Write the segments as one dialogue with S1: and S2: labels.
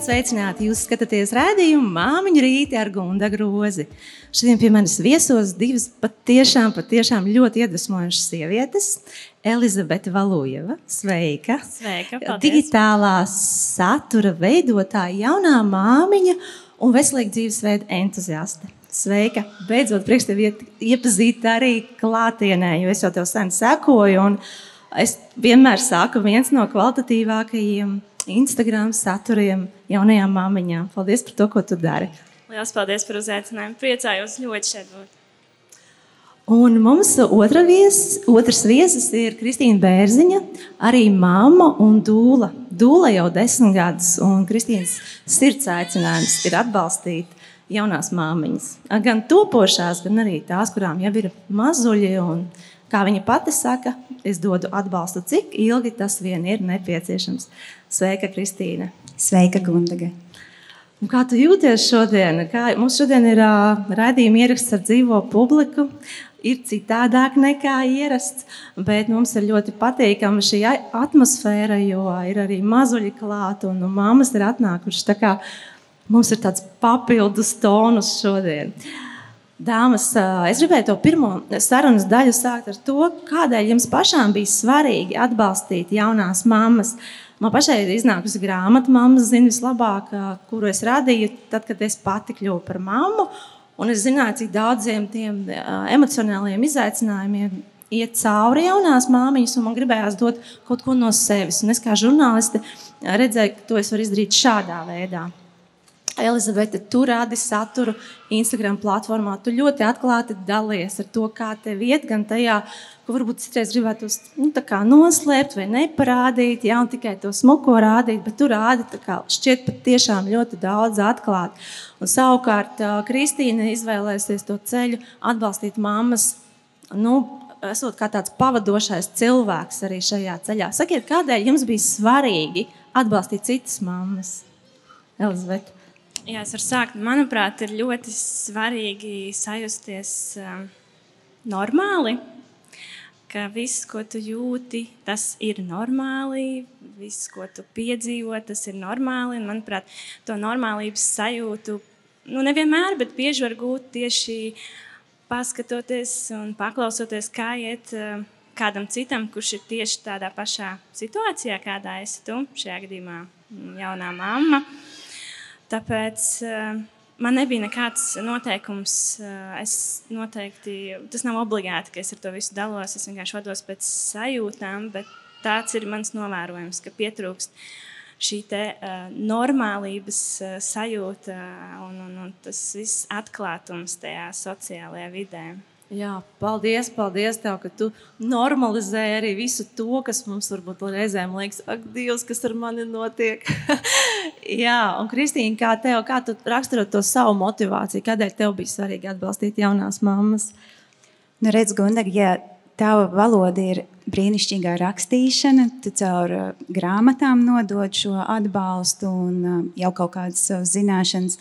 S1: Esiet sveicināti! Jūs skatāties rādījumu māmiņu rīti ar Gunda grozi. Šodien pie manis viesos divas patiešām, patiešām ļoti iedvesmojošas sievietes. Elizabete Valujeva, sveika!
S2: Sveika! Paldies.
S1: Digitālā satura veidotāja, jaunā māmiņa un veselīga dzīvesveida entuziaste. Sveika! Beidzot, priekš tevi iepazīt arī klātienē, jo es jau tev sen sekoju. Es vienmēr saku, viens no kvalitatīvākajiem Instagram saturiem jaunajām māmiņām. Paldies par to, ko tu dari.
S2: Lielas paldies par uzaicinājumu. Priecājos ļoti šeit būt.
S1: Un mums otra vies, otrs viesis ir Kristīna Bērziņa, arī mamma un dūla. Dūla jau desmit gadus, un Kristīnas sirds aicinājums ir atbalstīt jaunās māmiņas. Gan topošās, gan arī tās, kurām jau ir mazuļi. Un, kā viņa pati saka, es dodu atbalstu, cik ilgi tas vien ir nepieciešams. Sveika, Kristīne!
S3: Sveika, Gundaga!
S1: Un kā tu jūties šodien? Kā, mums šodien ir uh, raidījuma ieraksts ar dzīvo publiku. Ir citādāk nekā ierasts, bet mums ir ļoti patīkama šī atmosfēra, jo ir arī mazuļi klāt un nu, mammas ir atnākušas. Mums ir tāds papildus tonus šodien. Dāmas, es gribēju to pirmo sarunas daļu sākt ar to, kādēļ jums pašām bija svarīgi atbalstīt jaunās mammas. Man pašai ir iznākusi grāmata, mamma zina vislabāk, kuru es radīju, tad, kad es pati kļuvu par mammu. Un es zināju, cik daudziem tiem emocionāliem izaicinājumiem iet cauri jaunās māmiņas, un man gribējās dot kaut ko no sevis. Un es kā žurnāliste redzēju, ka to es varu izdarīt šādā veidā. Elizabete, tu rādi saturu Instagram platformā. Tu ļoti atklāti dalies ar to, kā tev iet, gan tajā, ko varbūt citreiz gribētu nu, noslēpt vai neparādīt, un tikai to smuko rādīt, bet tu rādi kā, šķiet pat tiešām ļoti daudz atklāt. Un savukārt Kristīna izvēlēsies to ceļu atbalstīt mammas, nu, esot kā tāds pavadošais cilvēks arī šajā ceļā. Sakiet, kādēļ jums bija svarīgi atbalstīt citas mammas? Elizabete.
S2: Jā, es varu sākt. Manuprāt, ir ļoti svarīgi sajusties uh, normāli, ka viss, ko tu jūti, tas ir normāli. Viss, ko tu piedzīvo, tas ir normāli. Un, manuprāt, to normālības sajūtu nu, nevienmēr, bet bieži var gūt tieši paskatoties un paklausoties, kā iet uh, kādam citam, kurš ir tieši tādā pašā situācijā, kādā esi tu, šajā gadījumā jaunā mamma. Tāpēc uh, man nebija nekāds noteikums. Eh, es noteikti, tas nav obligāti, ka es ar to visu dalos. Es vienkārši vados pēc sajūtām, bet tāds ir mans novērojums, ka pietrūkst šī te, uh, normālības uh, sajūta un, un, un tas viss atklātums tajā sociālajā vidē.
S1: Jā, paldies, paldies tev, ka tu normalizēji arī visu to, kas mums varbūt reizēm liekas, ak, Dievs, kas ar mani notiek. Jā, un Kristīna, kā tev, kā tu raksturot to savu motivāciju, kādēļ tev bija svarīgi atbalstīt jaunās mammas?
S3: Nu, redz, Gundag, ja tava valoda ir brīnišķīgā rakstīšana, tu caur uh, grāmatām nodod šo atbalstu un uh, jau kaut kādas savas zināšanas,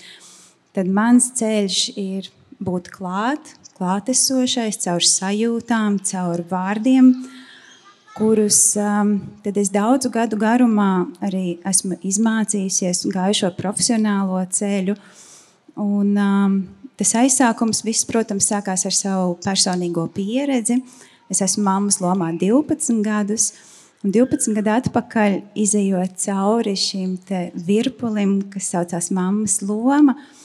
S3: tad mans ceļš ir būt klāt, klātesošais, caur sajūtām, caur vārdiem, kurus um, es daudzu gadu garumā arī esmu izmācījusies, gāju šo profesionālo ceļu. Un, um, tas aizsākums, viss, protams, sākās ar savu personīgo pieredzi. Es esmu mammas lomā 12 gadus. Un 12 gadu atpakaļ, izējot cauri šim virpulim, kas saucās mammas loma, uh,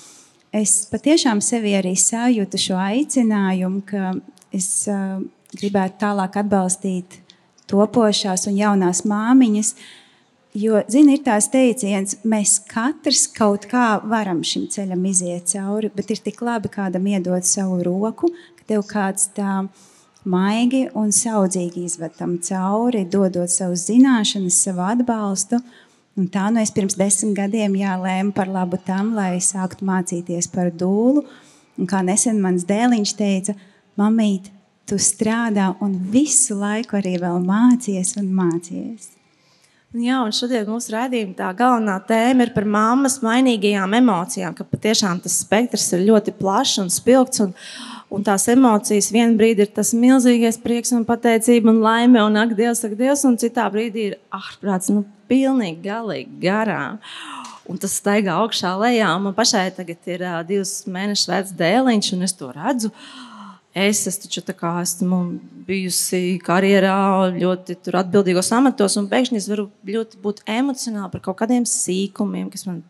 S3: es patiešām sevi arī sajūtu šo aicinājumu, ka es uh, gribētu tālāk atbalstīt topošās un jaunās māmiņas. Jo, zini, ir tās teiciens, mēs katrs kaut kā varam šim ceļam iziet cauri, bet ir tik labi kādam iedot savu roku, ka tev kāds tā maigi un saudzīgi izved tam cauri, dodot savus zināšanas, savu atbalstu. Uh, Un tā nu es pirms desmit gadiem jālēmu par labu tam, lai sāktu mācīties par dūlu. Un kā nesen mans dēliņš teica, mamīt, tu strādā un visu laiku arī vēl mācies un mācies.
S1: Jā, un šodien mūsu redzējuma tā galvenā tēma ir par mammas mainīgajām emocijām, ka patiešām tas spektrs ir ļoti plašs un spilgts. Un, Un tās emocijas vienā brīdī ir tas milzīgais prieks un pateicība un laime, un ak, Dievs, ak, Dievs, un citā brīdī ir ārprāts, nu, pilnīgi galīgi garām. Un tas staigā augšā, lejā. Man pašai tagad ir uh, divas mēnešus vecs dēliņš, un es to redzu. Es, es taču kā, esmu bijusi karjerā, ļoti atbildīgos amatos, un pēkšņi es varu ļoti būt emocionāli par kaut kādiem sīkumiem, kas man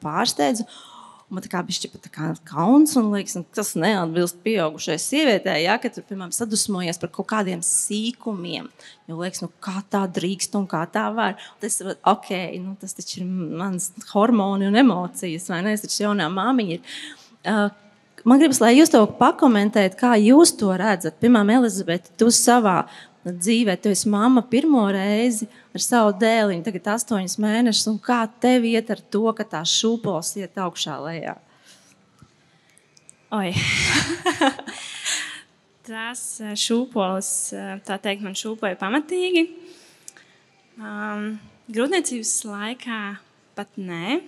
S1: pārsteidza. Man tā kā bija tā kā kauns, un liekas, nu, tas neatbilst pieaugušai sievietei, ja, ka tur, piemēram, sadusmojies par kaut kādiem sīkumiem. Jo liekas, nu, kā tā drīkst un kā tā var. Un tas, ok, nu, tas taču ir mans hormoni un emocijas, vai ne? Es taču jaunā māmiņa ir. Uh, man gribas, lai jūs to pakomentējat, kā jūs to redzat. Piemēram, Elizabete, tu savā dzīvē, tu esi mamma pirmo reizi ar savu dēliņu, tagad astoņus mēnešus, un kā tev iet ar to, ka tā šūpols iet augšā lejā?
S2: Oi. Tās eh, šūpoles, eh, tā teikt, man šūpoja pamatīgi. Um, grūtniecības laikā pat nē.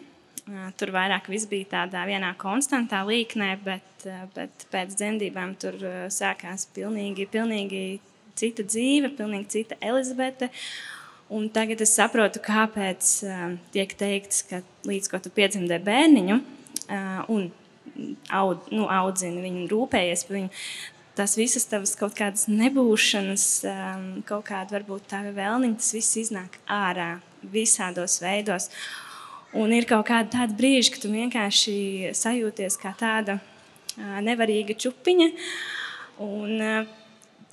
S2: Uh, tur vairāk viss bija tādā vienā konstantā līknē, bet, uh, bet pēc dzemdībām tur uh, sākās pilnīgi, pilnīgi cita dzīve, pilnīgi cita Elizabete. Uh, Un tagad es saprotu, kāpēc uh, tiek teikts, ka līdz ko tu piedzimdē bērniņu uh, un aud, nu, audzini viņu, rūpējies par viņu, tas visas tavas kaut kādas nebūšanas, um, kaut kāda varbūt tā vēlniņa, tas viss iznāk ārā visādos veidos. Un ir kaut kāda tāda brīža, ka tu vienkārši sajūties kā tāda uh, nevarīga čupiņa. Un, uh,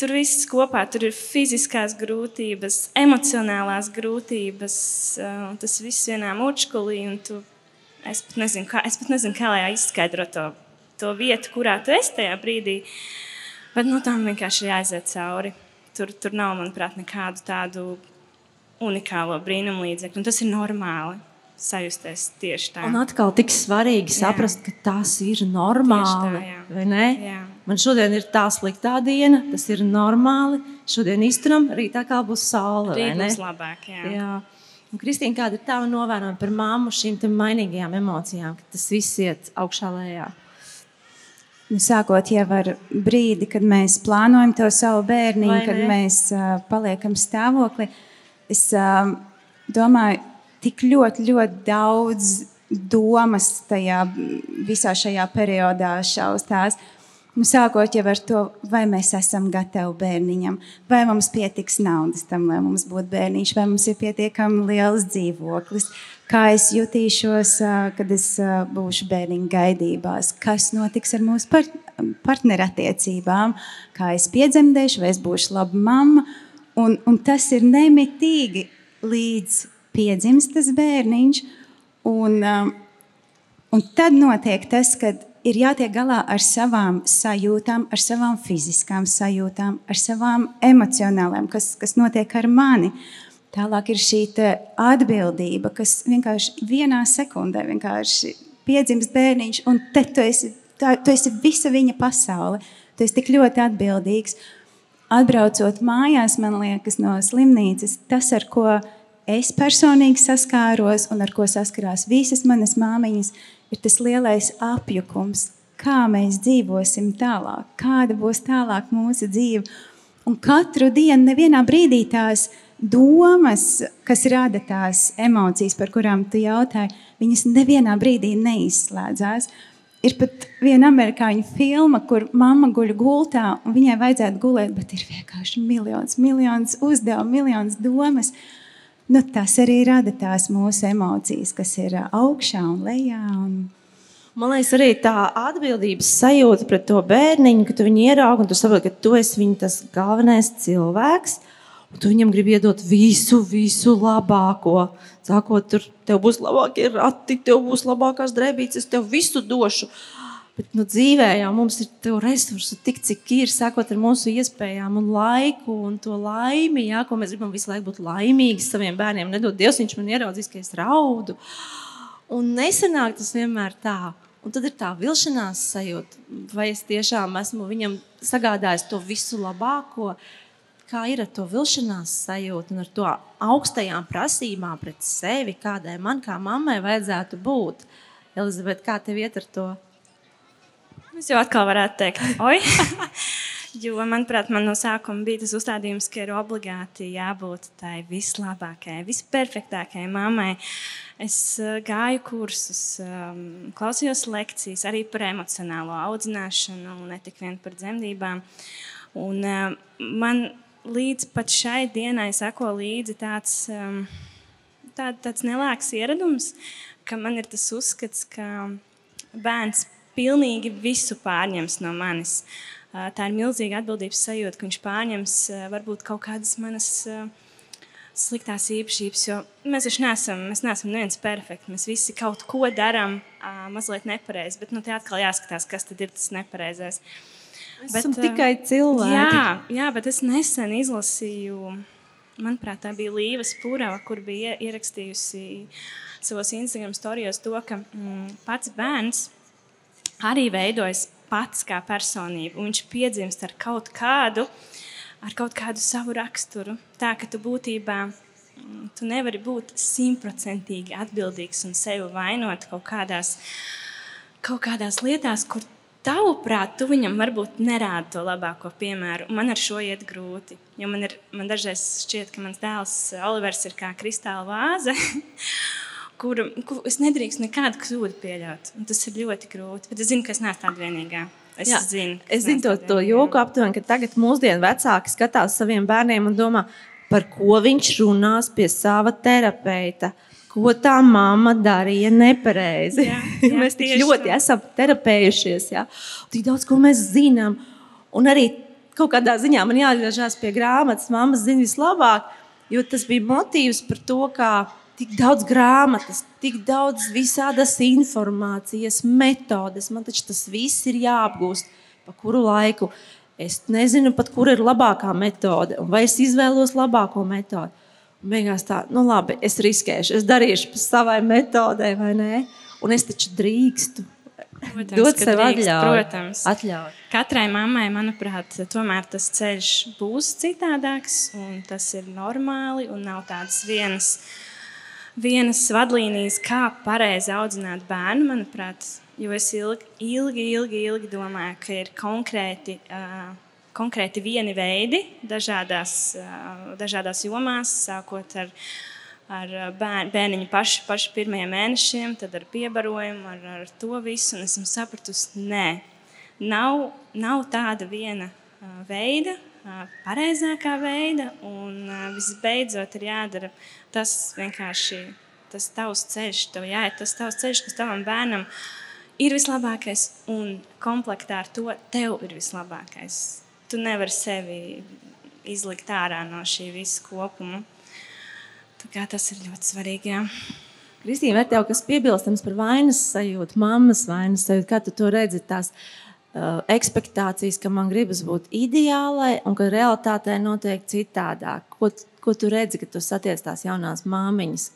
S2: Tur viss kopā, tur ir fiziskās grūtības, emocionālās grūtības, tas viss vienā mučkulī. Tu, es, pat nezinu, kā, es pat nezinu, kā lai izskaidro to, to vietu, kurā tu esi tajā brīdī. Bet nu, tam vienkārši ir jāiziet cauri. Tur, tur nav, manuprāt, nekādu tādu unikālo brīnumu līdzekļu. Tas ir normāli sajusties tieši tā.
S1: Un atkal tik svarīgi saprast, jā. ka tas ir normāli. Tā, jā. Man šodien ir tā sliktā diena, tas ir normāli. Šodien izturam, rītā kā būs saule.
S2: Rīt būs labāk. Jā.
S1: Jā. Un, Kristīna, kāda ir tava novērojuma par māmu šīm mainīgajām emocijām, ka tas viss iet augšā lejā?
S3: Nu, sākot jau ar brīdi, kad mēs plānojam to savu bērniņu, kad mēs uh, paliekam stāvoklī, es uh, domāju, tik ļoti, ļoti daudz domas tajā visā šajā periodā šaustās. Nu, sākot jau ar to, vai mēs esam gatavi bērniņam, vai mums pietiks naudas tam, lai mums būtu bērniņš, vai mums ir pietiekami liels dzīvoklis, kā es jutīšos, kad es būšu bērniņa gaidībās, kas notiks ar mūsu par, partnerattiecībām, kā es piedzemdēšu, vai es būšu laba mamma. Un, un tas ir nemitīgi līdz piedzimst tas bērniņš. Un, um, un tad notiek tas, ka ir jātiek galā ar savām sajūtām, ar savām fiziskām sajūtām, ar savām emocionālām, kas, kas notiek ar mani. Tālāk ir šī atbildība, kas vienkārši vienā sekundē vienkārši piedzimst bērniņš, un te tu esi, tā, tu esi visa viņa pasaule. Tu esi tik ļoti atbildīgs. Atbraucot mājās, man liekas, no slimnīcas, tas, ar ko es personīgi saskāros un ar ko saskarās visas manas māmiņas, ir tas lielais apjukums, kā mēs dzīvosim tālāk, kāda būs tālāk mūsu dzīve. Un katru dienu, nevienā brīdī tās domas, kas rada tās emocijas, par kurām tu jautāji, viņas nevienā brīdī neizslēdzās. Ir pat viena amerikāņu filma, kur mamma guļ gultā, un viņai vajadzētu gulēt, bet ir vienkārši miljons, miljons uzdevumu, miljons domas. Uh, nu, tas arī rada tās mūsu emocijas, kas ir augšā un lejā. Un...
S1: Man liekas, arī tā atbildības sajūta pret to bērniņu, ka tu viņu ieraugi un tu saproti, ka tu esi viņa tas galvenais cilvēks. Tu viņam gribi iedot visu, visu labāko. Sākot, tur tev būs labākie rati, tev būs labākās drēbītes, es tev visu došu. Uh, Bet nu, dzīvē jau mums ir to resursu tik, cik ir, sākot ar mūsu iespējām un laiku un to laimi, jā, ko mēs gribam visu laiku būt laimīgi saviem bērniem. Nedod Dievs, viņš man ieraudzīs, ka es raudu. Un nesenāk tas vienmēr tā. Un tad ir tā vilšanās sajūta, vai es tiešām esmu viņam sagādājis to visu labāko, kā ir ar to vilšanās sajūtu un ar to augstajām prasībām pret sevi, kādai man kā mammai vajadzētu būt. Elizabete, kā tev iet ar to?
S2: Es jau atkal varētu teikt, oi! Jo, manuprāt, man no sākuma bija tas uzstādījums, ka ir obligāti jābūt tai vislabākajai, visperfektākajai mammai. Es uh, gāju kursus, um, klausījos lekcijas arī par emocionālo audzināšanu, ne tikai par dzemdībām. Un, uh, man līdz šai dienai sako līdzi tāds, um, tā, tāds nelāks ieradums, ka man ir tas uzskats, ka bērns pilnīgi visu pārņems no manis. Tā ir milzīga atbildības sajūta, ka viņš pārņems varbūt kaut kādas manas sliktās īpašības. Jo mēs taču neesam, mēs neesam neviens perfekts. Mēs visi kaut ko darām mazliet nepareizi, bet nu, te atkal jāskatās, kas tad ir tas nepareizais.
S1: Mēs bet, esam tikai cilvēki.
S2: Jā, jā, bet es nesen izlasīju, manuprāt, tā bija Līva Spūrava, kur bija ierakstījusi savos Instagram storijos to, ka mm, pats bērns arī veidojas pats kā personība. Viņš piedzimst ar kaut kādu, ar kaut kādu savu raksturu. Tā ka tu būtībā mm, tu nevari būt simtprocentīgi atbildīgs un sevi vainot kaut kādās, kaut kādās lietās, kur tavuprāt, tu viņam varbūt nerādi to labāko piemēru. Man ar šo iet grūti. Jo man, ir, man dažreiz šķiet, ka mans dēls Olivers ir kā kristāla vāze. kur, kur es nedrīkstu nekādu kļūdu pieļaut. Un tas ir ļoti grūti. Bet es zinu, ka es neesmu tāda vienīgā. Es Jā, zinu,
S1: es zinu to, to joku aptuveni, ka tagad mūsdienu vecāki skatās saviem bērniem un domā, par ko viņš runās pie sava terapeita. Ko tā mamma darīja nepareizi? Jā, jā, mēs tik ļoti tā. esam terapējušies. Jā. Tik daudz ko mēs zinām. Un arī kaut kādā ziņā man jāatgriežas pie grāmatas. Māma zina vislabāk, jo tas bija motīvs par to, kā tik daudz grāmatas, tik daudz visādas informācijas, metodes. Man taču tas viss ir jāapgūst. Pa kuru laiku? Es nezinu pat, kur ir labākā metode, vai es izvēlos labāko metodi. Un beigās tā, nu labi, es riskēšu, es darīšu pa savai metodei, vai nē? Un es taču drīkstu. Protams, dot sev atļauju. Protams. atļauju.
S2: Katrai mammai, manuprāt, tomēr tas ceļš būs citādāks, un tas ir normāli, un nav tādas vienas uh, vienas vadlīnijas, kā pareizi audzināt bērnu, manuprāt, jo es ilgi, ilgi, ilgi, ilgi domāju, ka ir konkrēti, uh, konkrēti vieni veidi dažādās, uh, dažādās jomās, sākot ar, ar bērn, bērniņu pašu, pašu pirmajiem mēnešiem, tad ar piebarojumu, ar, ar to visu. Un esmu sapratusi, nē, nav, nav tāda viena uh, veida, pareizākā veida. Un visbeidzot, ir jādara tas vienkārši tas tavs ceļš, tev jāiet tas tavs ceļš, kas tavam bērnam ir vislabākais, un komplektā ar to tev ir vislabākais. Tu nevari sevi izlikt ārā no šī visa kopuma. Tas ir ļoti svarīgi. Jā.
S1: Kristīna, vai tev kas piebilstams par vainas sajūtu, mammas vainas sajūtu? Kā tu to redzi? Tās uh, ekspektācijas, ka man gribas būt ideālai un ka realitātē notiek citādāk. Ko, ko tu redzi, kad tu satiec tās jaunās māmiņas,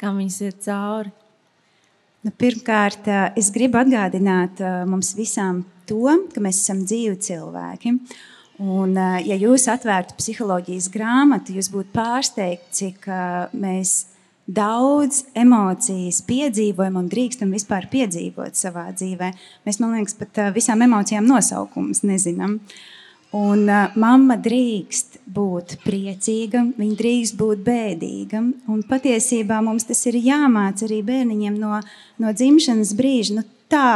S1: kam viņas ir cauri?
S3: Nu, pirmkārt, uh, es gribu atgādināt uh, mums visām to, ka mēs esam dzīvi cilvēki. Un, ja jūs atvērtu psiholoģijas grāmatu, jūs būtu pārsteigti, cik mēs daudz emocijas piedzīvojam un drīkstam vispār piedzīvot savā dzīvē. Mēs, man liekas, pat visām emocijām nosaukumus nezinām. Un uh, mamma drīkst būt priecīga, viņa drīkst būt bēdīga. Un patiesībā mums tas ir jāmāca arī bērniņiem no, no dzimšanas brīža. Nu, tā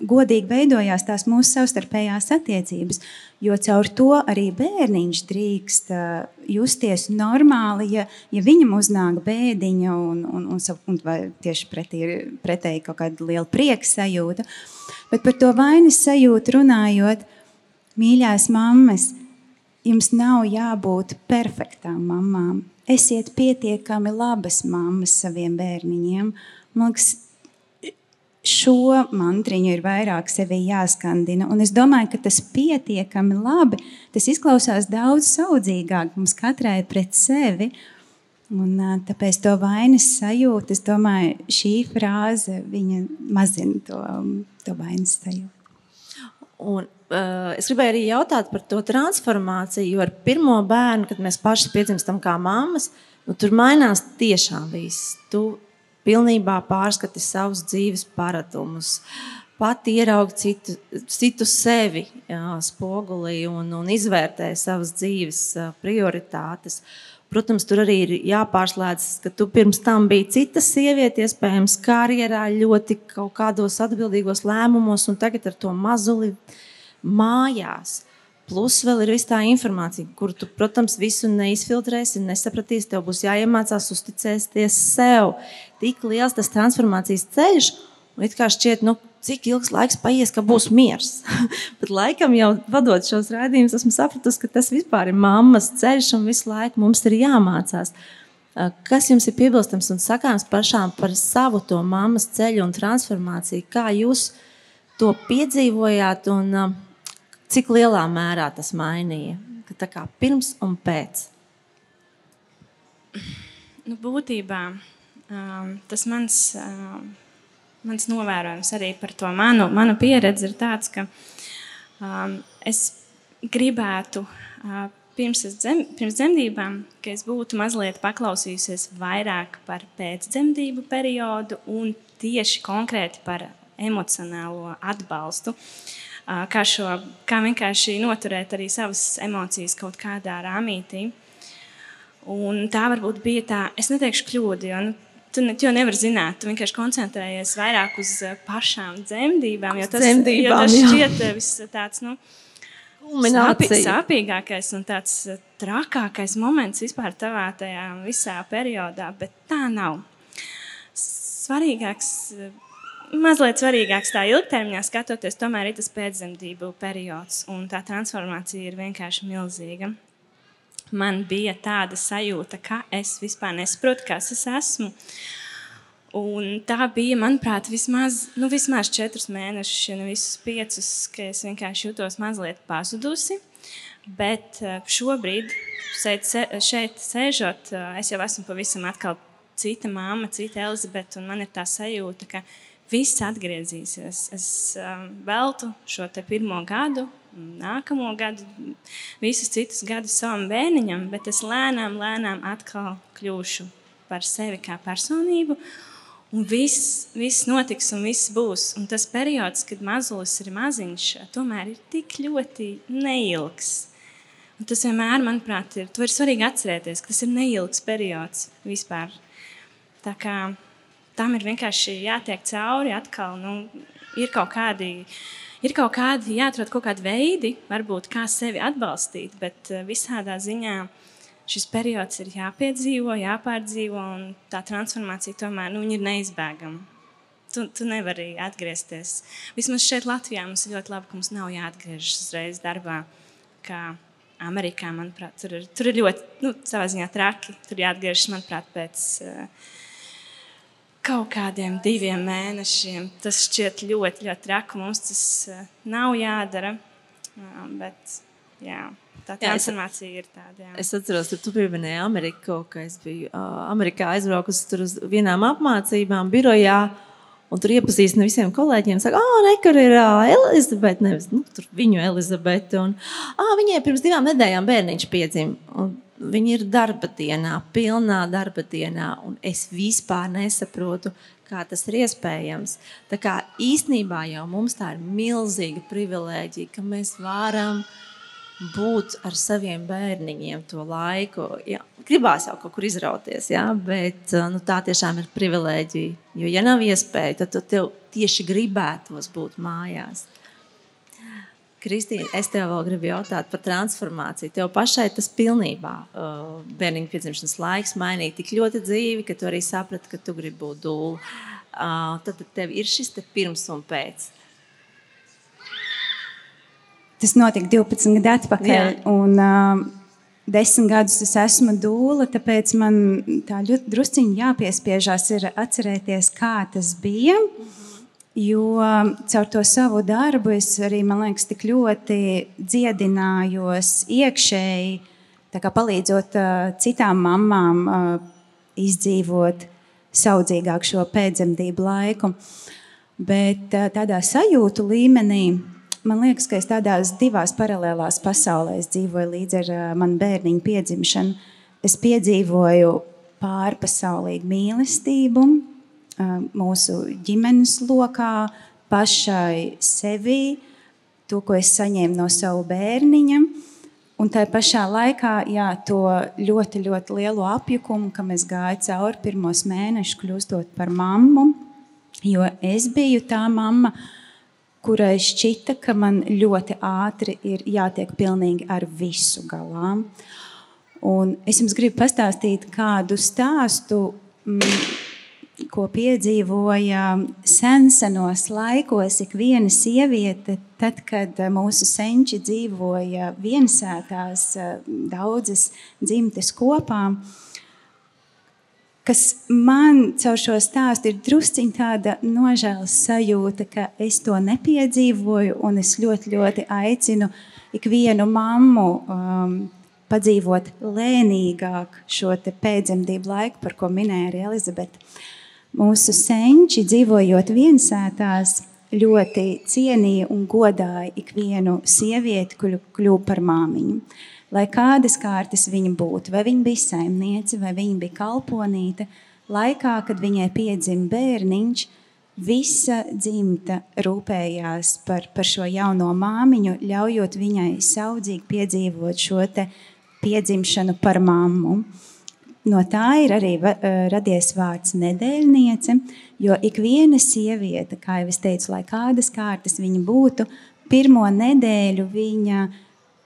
S3: godīgi veidojās tās mūsu savstarpējās attiecības. Jo caur to arī bērniņš drīkst uh, justies normāli, ja, ja viņam uznāk bēdiņa, un, un, un, un tieši pretī, pretēji kaut kāda liela prieka sajūta. Bet par to vainas sajūtu runājot, mīļās mammas, jums nav jābūt perfektām mamām. Esiet pietiekami labas mammas saviem bērniņiem. Man liekas, šo mantriņu ir vairāk sevi jāskandina. Un es domāju, ka tas pietiekami labi. Tas izklausās daudz saudzīgāk mums katrai pret sevi. Un, tāpēc to vainas sajūtu, es domāju, šī frāze mazina to, to vainas sajūtu.
S1: Un, uh, es gribēju arī jautāt par to transformāciju, jo ar pirmo bērnu, kad mēs paši piedzimstam kā mammas, nu, tur mainās tiešām viss. Tu pilnībā pārskati savus dzīves paradumus, pati ierauga citu, citu sevi jā, spogulī un, un izvērtē savas dzīves prioritātes. Protams, tur arī ir jāpārslēdz, ka tu pirms tam biji cita sieviete, iespējams, karjerā ļoti kaut kādos atbildīgos lēmumos, un tagad ar to mazuli mājās. Plus vēl ir tā informācija, kuru tu, protams, visu neizfiltrēsi, nesapratīsi. Tev būs jāiemācās uzticēties sev. Tik liels tas transformācijas ceļš, un it kā šķiet, nu, cik ilgs laiks paies, ka būs miers. Bet laikam jau vadot šos raidījumus, esmu sapratusi, ka tas vispār ir mammas ceļš, un visu laiku mums ir jāmācās. Kas jums ir piebilstams un sakāms pašām par savu to mammas ceļu un transformāciju? Kā jūs to piedzīvojāt? Un, Cik lielā mērā tas mainīja? Tā kā pirms un pēc?
S2: Nu, būtībā tas mans, um, mans novērojums arī par to manu, manu pieredzi ir tāds, ka um, es gribētu uh, pirms, dzem, pirms dzemdībām, ka es būtu mazliet paklausījusies vairāk par pēcdzemdību periodu un tieši konkrēti par emocionālo atbalstu. Uh, kā, šo, kā vienkārši noturēt arī savas emocijas kaut kādā rāmītī. Un tā varbūt bija tā, es neteikšu kļūda, jo nu, tu, ne, jau nevari zināt, tu vienkārši koncentrējies vairāk uz pašām dzemdībām, jo tas,
S1: dzemdībām,
S2: jo tas šķiet viss tāds, nu,
S1: Sāpī,
S2: sāpīgākais un tāds trakākais moments vispār tavā tajā visā periodā, bet tā nav. Svarīgāks mazliet svarīgāks tā ilgtermiņā skatoties, tomēr ir tas pēcdzemdību periods, un tā transformācija ir vienkārši milzīga. Man bija tāda sajūta, ka es vispār nesaprotu, kas es esmu. Un tā bija, manuprāt, vismaz, nu, vismaz četrus mēnešus, ja ne visus piecus, ka es vienkārši jutos mazliet pazudusi. Bet eh, šobrīd, šeit, šeit sēžot, eh, es jau esmu pavisam atkal cita māma, cita Elizabete, un man ir tā sajūta, ka viss atgriezīsies. Es um, veltu šo pirmo gadu, nākamo gadu, visus citus gadus savam bērniņam, bet es lēnām, lēnām atkal kļūšu par sevi kā personību. Un viss, viss notiks, un viss būs. Un tas periods, kad mazulis ir maziņš, tomēr ir tik ļoti neilgs. Un tas vienmēr, manuprāt, ir, ir svarīgi atcerēties, ka tas ir neilgs periods vispār. Tā kā tam ir vienkārši jātiek cauri. Atkal, nu, ir kaut kādi, ir kaut kādi jāatrod kaut kādi veidi, varbūt kā sevi atbalstīt, bet eh, visādā ziņā šis periods ir jāpiedzīvo, jāpārdzīvo, un tā transformācija tomēr nu, ir neizbēgama. Tu, tu nevari atgriezties. Vismaz šeit, Latvijā, mums ir ļoti labi, ka mums nav jāatgriežas uzreiz darbā. Kā Amerikā, manuprāt, tur ir, tur ir ļoti, nu, savā ziņā traki. Tur jāatgriežas, manuprāt, pēc uh, kaut kādiem diviem mēnešiem. Tas šķiet ļoti, ļoti traki. Mums tas uh, nav jādara. Uh, bet, jā. Tā transformācija ir tāda. Jā.
S1: Es atceros, ka tu pieminēji Ameriku, ka es biju uh, Amerikā aizbraukusi tur uz vienām apmācībām, birojā. Un tur iepazīstina visiem kolēģiem. Saka, ah, oh, kur ir uh, Elizabete. Nevis nu, viņu Elizabete. Un, ah, viņai pirms divām nedēļām bērniņš piedzima. Viņi ir darba dienā, pilnā darba dienā, un es vispār nesaprotu, kā tas ir iespējams. Tā kā īstenībā jau mums tā ir milzīga privilēģija, ka mēs varam būt ar saviem bērniņiem to laiku. Jā, gribās jau kaut kur izrauties, jā, bet nu, tā tiešām ir privilēģija. Jo, ja nav iespēja, tad tu tev tieši gribētos būt mājās. Kristīna, es tev vēl gribu jautāt par transformāciju. Tev pašai tas pilnībā uh, bērniņa piedzimšanas laiks mainīja tik ļoti dzīvi, ka tu arī saprati, ka tu gribi būt dūle. Uh, tad tev ir šis pirms un pēc.
S3: Tas notika 12 gadu atpakaļ. Jā. Un, uh, desmit gadus es esmu dūle, tāpēc man tā ļoti drusciņi jāpiespiežās ir atcerēties, kā tas bija. Jo um, caur to savu darbu es arī, man liekas, tik ļoti dziedinājos iekšēji, palīdzot uh, citām mamām uh, izdzīvot saudzīgāk šo pēcdzemdību laiku. Bet uh, tādā sajūtu līmenī man liekas, ka es tādās divās paralēlās pasaulēs dzīvoju līdz ar manu bērniņu piedzimšanu. Es piedzīvoju pārpasaulīgu mīlestību, mūsu ģimenes lokā, pašai sevī, to, ko es saņēmu no savu bērniņa. Un tā pašā laikā jā, to ļoti, ļoti lielo apjukumu, kam es gāju cauri pirmos mēnešus, kļūstot par mammu. Jo es biju tā mamma, kurai šķita, ka man ļoti ātri ir jātiek pilnīgi ar visu galā. Un es jums gribu pastāstīt kādu stāstu. Mm, ko piedzīvoja sensenos laikos ik viena sieviete, tad, kad mūsu senči dzīvoja viensētās eh, daudzas dzimtes kopā. Kas man caur šo stāstu ir drusciņā tāda nožēlas sajūta, ka es to nepiedzīvoju, es ļoti, ļoti aicinu ikvienu mammu um, padzīvot lēnīgāk šo pēcdzemdību laiku, par ko minēja arī Elizabete. Mūsu senči, dzīvojot viensētās, ļoti cienīja un godāja ikvienu sievieti, kuru kļuva par māmiņu. Lai kādas kārtas viņa būtu, vai viņa bija saimniece, vai viņa bija kalponīte, laikā, kad viņai piedzima bērniņš, visa dzimta rūpējās par, par šo jauno māmiņu, ļaujot viņai saudzīgi piedzīvot šo piedzimšanu par mammu. No tā ir arī eh, radies vārds nedēļniece, jo ik viena sieviete, kā jau es teicu, lai kādas kārtas viņa būtu, pirmo nedēļu viņa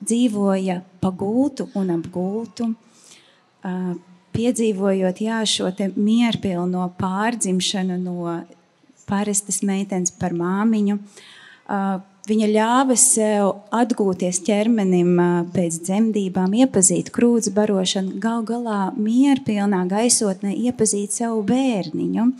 S3: dzīvoja pagūtu un apgūtu, piedzīvojot jā, šo mierpilno pārdzimšanu no parastas meitenes par māmiņu Viņa ļāva sev atgūties ķermenim pēc dzemdībām, iepazīt krūts barošanu, gal galā mierpilnā gaisotnē iepazīt savu bērniņu.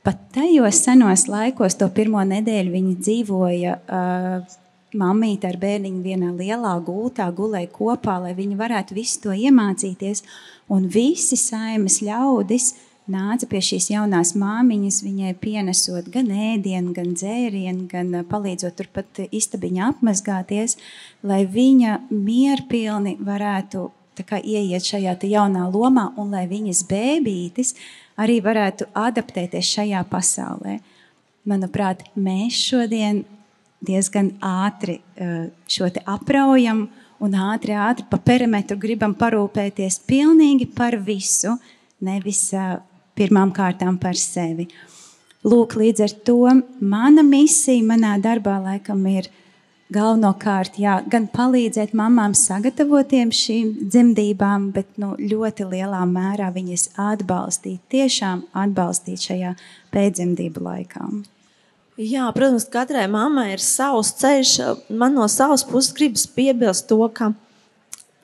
S3: Pat tajos senos laikos, to pirmo nedēļu, viņi dzīvoja uh, mamīte ar bērniņu vienā lielā gultā, gulēja kopā, lai viņi varētu visu to iemācīties. Un visi saimas ļaudis nāca pie šīs jaunās māmiņas, viņai pienesot gan ēdienu, gan dzērienu, gan eh, palīdzot turpat istabiņā apmazgāties, lai viņa mierpilni varētu kā, ieiet šajā jaunā lomā un lai viņas bēbītis arī varētu adaptēties šajā pasaulē. Manuprāt, mēs šodien diezgan ātri eh, šo apraujam un ātri, ātri pa perimetru gribam parūpēties pilnīgi par visu, nevis eh, pirmām kārtām par sevi. Lūk, līdz ar to mana misija manā darbā laikam ir galvenokārt jā, gan palīdzēt mamām sagatavotiem šīm dzemdībām, bet nu, ļoti lielā mērā viņas atbalstīt, tiešām atbalstīt šajā pēcdzemdību laikā.
S1: Jā, protams, katrai mammai ir savs ceļš. Man no savas puses gribas piebilst to, ka,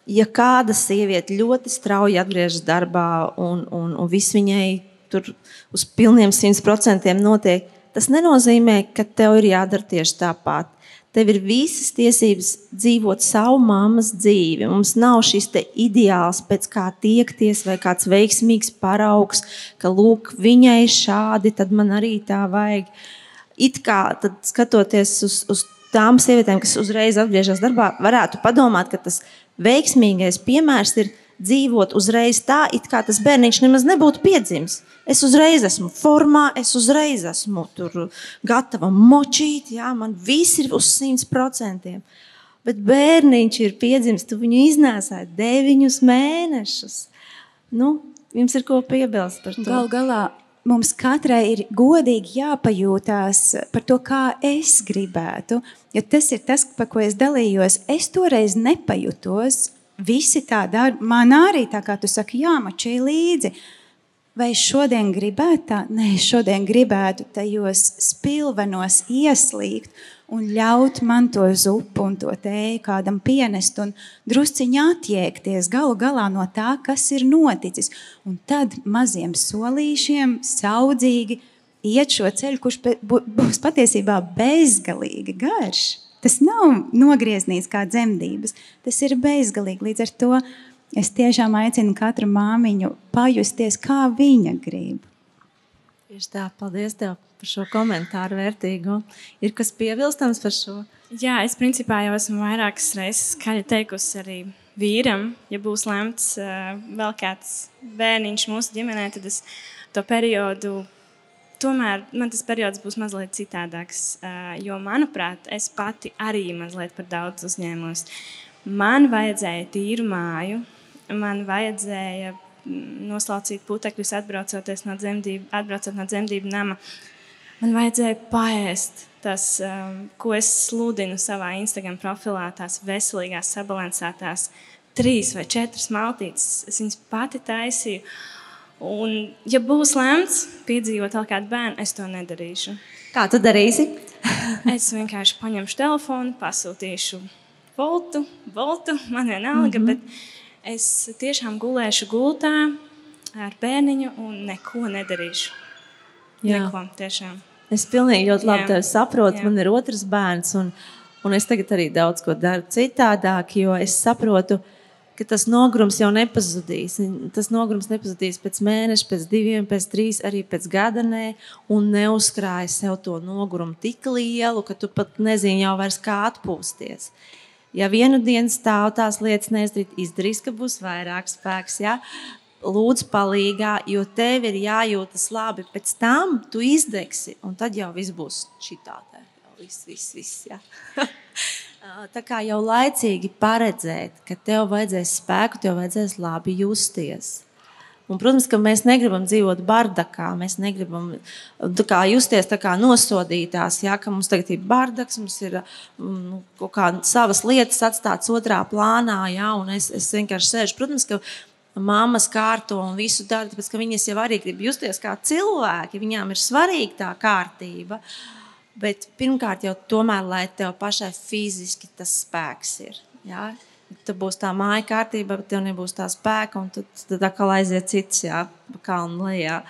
S1: ja kāda sieviete ļoti strauji atgriežas darbā un, un, un viss viņai tur uz pilniem simt procentiem notiek, tas nenozīmē, ka tev ir jādara tieši tāpat. Tev ir visas tiesības dzīvot savu mammas dzīvi. Mums nav šis ideāls, pēc kā tiekties, vai kāds veiksmīgs paraugs, ka lūk, viņai šādi, tad man arī tā vajag. It kā skatoties uz, uz tām sievietēm, kas uzreiz atgriežas darbā, varētu padomāt, ka tas veiksmīgais piemērs ir dzīvot uzreiz tā, it kā tas bērniņš nemaz nebūtu piedzimis. Es uzreiz esmu formā, es uzreiz esmu gatava močīt, jā, man viss ir uz simt procentiem. Bet bērniņš ir piedzimis, tu viņu iznēsāji deviņus mēnešus. Nu, jums ir ko piebilst par to?
S3: Galu galā mums katrai ir godīgi jāpajūtās par to, kā es gribētu. Jo tas ir tas, par ko es dalījos. Es toreiz nepajūtos visi tā dara. Man arī tā kā tu saki, jāmačī līdzi. Vai es šodien gribētu tā? Nē, šodien gribētu tajos spilvenos ieslīgt un ļaut man to zupu un to tēju kādam pienest un drusciņā attiekties galu galā no tā, kas ir noticis. Un tad maziem solīšiem saudzīgi iet šo ceļu, kurš būs patiesībā bezgalīgi garš. Tas nav nogrieznīts kā dzemdības, tas ir bezgalīgi. Līdz ar to es tiešām aicinu katru māmiņu pajusties, kā viņa grib.
S1: Tieši tā, paldies tev par šo komentāru vērtīgu. Ir kas piebilstams par šo?
S2: Jā, es principā jau esmu vairākas reizes skaļi teikusi arī vīram, ja būs lemts uh, vēl kāds bērniņš mūsu ģimenē, tad es to periodu tomēr man tas periods būs mazliet citādāks. Jo, manuprāt, es pati arī mazliet par daudz uzņēmos. Man vajadzēja tīru māju, man vajadzēja noslaucīt putekļus, atbraucot no dzemdību, atbraucot no dzemdību nama. Man vajadzēja paēst tas, ko es sludinu savā Instagram profilā, tās veselīgās, sabalansētās trīs vai četras maltītes. Es viņas pati taisīju. Un, ja būs lemts piedzīvot vēl kādu bērnu, es to nedarīšu.
S1: Kā tu darīsi?
S2: es vienkārši paņemšu telefonu, pasūtīšu voltu, voltu man vienalga, mm -hmm. bet es tiešām gulēšu gultā ar bērniņu un neko nedarīšu. Jā. Neko, tiešām.
S1: Es pilnīgi ļoti labi tevi saprotu. Jā. Man ir otrs bērns, un, un es tagad arī daudz ko daru citādāk, jo es saprotu, ka tas nogurums jau nepazudīs. Tas nogurums nepazudīs pēc mēneša, pēc diviem, pēc trīs, arī pēc gada nē, un neuzkrāj sev to nogurumu tik lielu, ka tu pat nezini jau vairs kā atpūsties. Ja vienu dienu stāv tās lietas neizdarīt, izdarīs, ka būs vairāk spēks. Ja? Lūdzu, palīgā, jo tev ir jājūtas labi. Pēc tam tu izdegsi, un tad jau viss būs šitā. Viss, viss, viss. Ja? Tā kā jau laicīgi paredzēt, ka tev vajadzēs spēku, tev vajadzēs labi justies. Un, protams, ka mēs negribam dzīvot bardakā. Mēs negribam kā, justies kā nosodītās. Jā, ka mums tagad ir bardaks, mums ir nu, kaut kādas savas lietas atstātas otrā plānā. Jā, es, es vienkārši sēžu. Protams, ka mammas kārto un visu dara, tāpēc ka viņas jau arī grib justies kā cilvēki. Viņām ir svarīga tā kārtība. Bet pirmkārt, jau tomēr, lai tev pašai fiziski tas spēks ir. Ja? Tad būs tā māja kārtība, bet tev nebūs tā spēka, un tad, tad atkal aiziet cits, jā, kalnu lejā.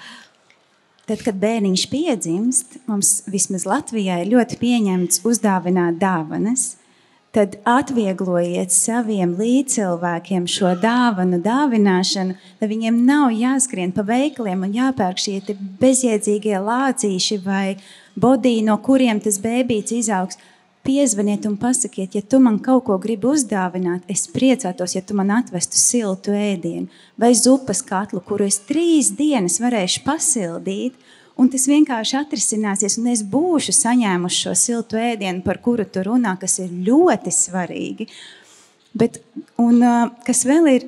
S3: Tad, kad bērniņš piedzimst, mums vismaz Latvijā ir ļoti pieņemts uzdāvināt dāvanas. Tad atvieglojiet saviem līdzcilvēkiem šo dāvanu dāvināšanu, lai viņiem nav jāskrien pa veikaliem un jāpērk šie bezjēdzīgie lācīši vai bodī, no kuriem tas bērns izaugs. Piezvaniet un pasakiet, ja tu man kaut ko gribi uzdāvināt, es priecātos, ja tu man atvestu siltu ēdienu vai zupas katlu, kuru es trīs dienas varēšu pasildīt, un tas vienkārši atrisināsies, un es būšu saņēmuši šo siltu ēdienu, par kuru tu runā, kas ir ļoti svarīgi. Bet, un, kas vēl ir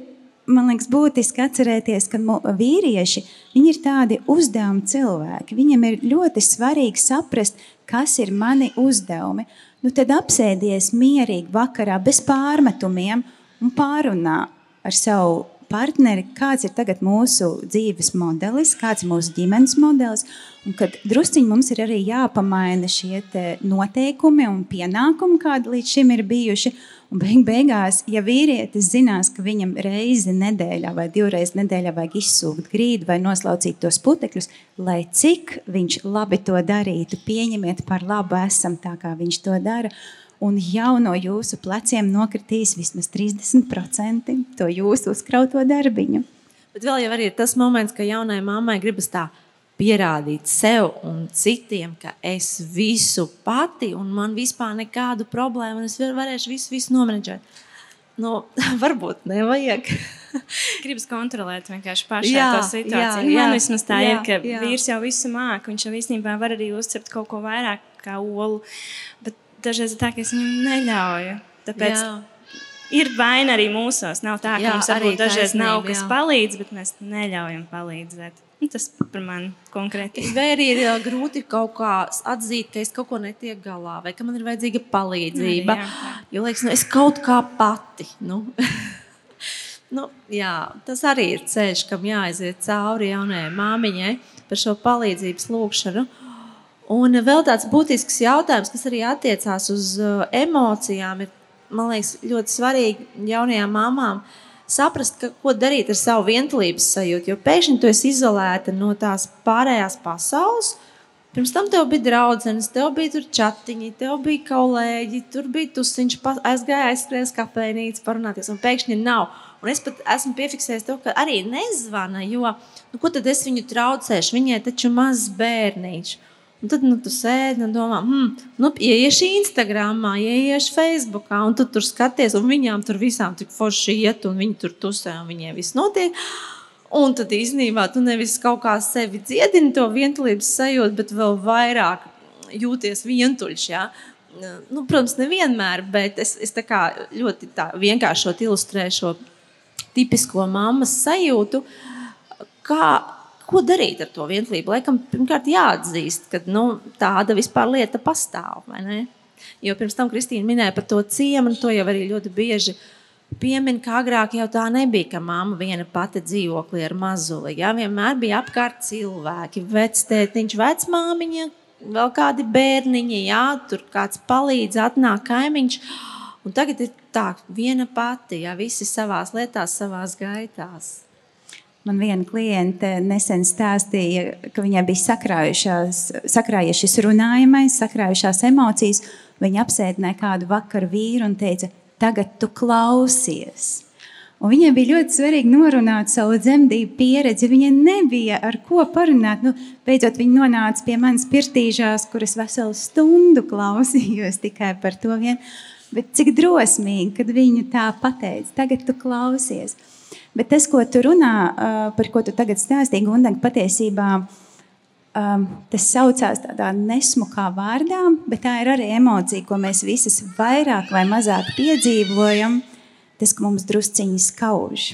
S3: man liekas, būtiski atcerēties, ka vīrieši ir tādi uzdevuma cilvēki. Viņam ir ļoti svarīgi saprast, kas ir mani uzdevumi. Nu, tad apsēdies mierīgi vakarā, bez pārmetumiem un pārunā ar savu partneri, kāds ir tagad mūsu dzīves modelis, kāds ir mūsu ģimenes modelis. Un kad drusciņi mums ir arī jāpamaina šie noteikumi un pienākumi, kādi līdz šim ir bijuši. Un beig beigās, ja vīrietis zinās, ka viņam reizi nedēļā vai divreiz nedēļā vajag izsūkt grīdu vai noslaucīt tos putekļus, lai cik viņš labi to darītu, pieņemiet par labu esam tā, kā viņš to dara un jau no jūsu pleciem nokritīs vismaz 30% to jūsu uzkrauto darbiņu.
S1: Bet vēl jau ir tas moments, ka jaunai mammai gribas tā pierādīt sev un citiem, ka es visu pati un man vispār nekādu problēmu, un es varēšu visu, visu nomenedžēt. Nu, varbūt nevajag.
S2: Gribas kontrolēt vienkārši pašā jā, to situāciju. Jā, Man vismaz tā jā, ir, ka jā. vīrs jau visu māca. Viņš jau īstenībā var arī uzcept kaut ko vairāk kā olu. Bet dažreiz ir tā, ka es viņam neļauju. Tāpēc jā. ir vaina arī mūsos. Nav tā, ka jā, mums arī dažreiz taisnība, nav kas jā. palīdz, bet mēs neļaujam palīdzēt. Nu, tas par mani konkrēti.
S1: Vai arī ir grūti kaut kā atzīt, ka es kaut ko netieku galā, vai ka man ir vajadzīga palīdzība. Jā, jā. Jo liekas, nu, es kaut kā pati. Nu. nu, jā, tas arī ir ceļš, kam jāaiziet cauri jaunajai māmiņai par šo palīdzības lūgšanu. Un vēl tāds būtisks jautājums, kas arī attiecās uz uh, emocijām, ir man liekas, ļoti svarīgi jaunajām mamām saprast, ka, ko darīt ar savu vientulības sajūtu. Jo pēkšņi tu esi izolēta no tās pārējās pasaules. Pirms tam tev bija draugs, tev bija chatiņi, tev bija kolēģi, tur bija tusiņš, aizgāja aizskrējas kafejnīcā, parunāties, un pēkšņi nav. Un es pat esmu piefiksējis to, ka arī nezvana, jo nu, ko tad es viņu traucēšu? Viņai taču mazs bērniņš. Un tad nu, tu sēdi un domā, hmm, nu, ieieši Instagram, ieieši Facebook, un tu tur skaties, un viņām tur visām tik forši iet, un viņi tur tusē, un viņiem viss notiek. Un tad īstenībā tu nevis kaut kā sevi dziedini to vientulības sajūtu, bet vēl vairāk jūties vientuļš. Ja? Nu, protams, nevienmēr, bet es, es tā kā ļoti tā vienkāršot ilustrēju šo tipisko mammas sajūtu. Kā, ko darīt ar to vientulību? Laikam, pirmkārt, jāatzīst, ka nu, tāda vispār lieta pastāv. Jo pirms tam Kristīna minēja par to ciemu, un to jau arī ļoti bieži Piemin, ka agrāk jau tā nebija, ka mamma viena pati dzīvoklī ar mazuli. Jā, vienmēr bija apkārt cilvēki, vectētiņš, vecmāmiņa, vēl kādi bērniņi, jā, tur kāds palīdz, atnāk kaimiņš. Un tagad ir tā, viena pati, ja visi savās lietās, savās gaitās.
S3: Man viena kliente nesen stāstīja, ka viņai bija sakrājies šis runājamais, sakrājušās emocijas. Viņa apsēdināja kādu vakaru vīru un teica, tagad tu klausies. Un viņai bija ļoti svarīgi norunāt savu dzemdību pieredzi. Viņai nebija ar ko parunāt. Nu, beidzot, viņa nonāca pie manas pirtīžās, kuras veselu stundu klausījos tikai par to vienu. Bet cik drosmīgi, kad viņa tā pateica, tagad tu klausies. Bet tas, ko tu runā, par ko tu tagad stāstīji, Gundaga, patiesībā tas saucās tādā nesmukā vārdā, bet tā ir arī emocija, ko mēs visas vairāk vai mazāk piedzīvojam. Tas, ka mums drusciņi skauž,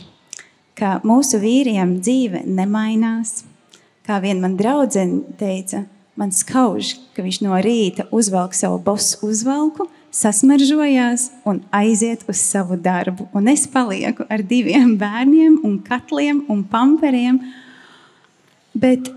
S3: ka mūsu vīriem dzīve nemainās. Kā viena man draudzene teica, man skauž, ka viņš no rīta uzvelk savu bosu uzvalku, sasmaržojās un aiziet uz savu darbu. Un es palieku ar diviem bērniem, un katliem un pamperiem. Bet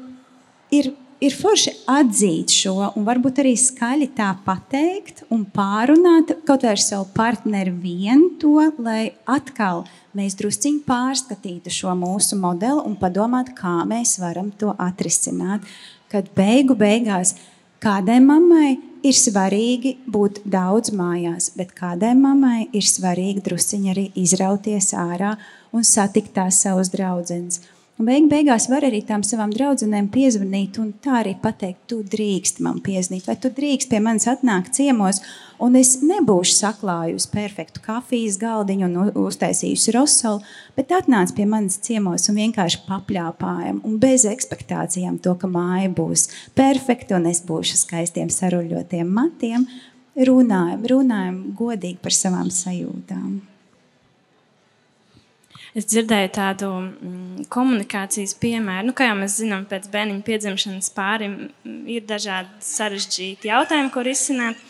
S3: ir, ir forši atzīt šo, un varbūt arī skaļi tā pateikt un pārunāt kaut vai ar savu partneri vien to, lai atkal mēs drusciņi pārskatītu šo mūsu modeli un padomātu, kā mēs varam to atrisināt. Kad beigu beigās kādai mammai ir svarīgi būt daudz mājās, bet kādai mammai ir svarīgi drusciņi arī izrauties ārā un satikt tās savus draugus. Un beig beigās var arī tām savām draudzenēm piezvanīt un tā arī pateikt, tu drīkst man piezvanīt, vai tu drīkst pie manis atnākt ciemos, un es nebūšu saklājusi perfektu kafijas galdiņu un uztaisījusi rosolu, bet atnāc pie manis ciemos un vienkārši papļāpājam un bez ekspektācijām to, ka māja būs perfekta un es būšu skaistiem saruļotiem matiem. Runājam, runājam godīgi par savām sajūtām.
S2: Es dzirdēju tādu mm, komunikācijas piemēru, nu, kā jau mēs zinām, pēc bērniņa piedzimšanas pārim ir dažādi sarežģīti jautājumi, ko risināt.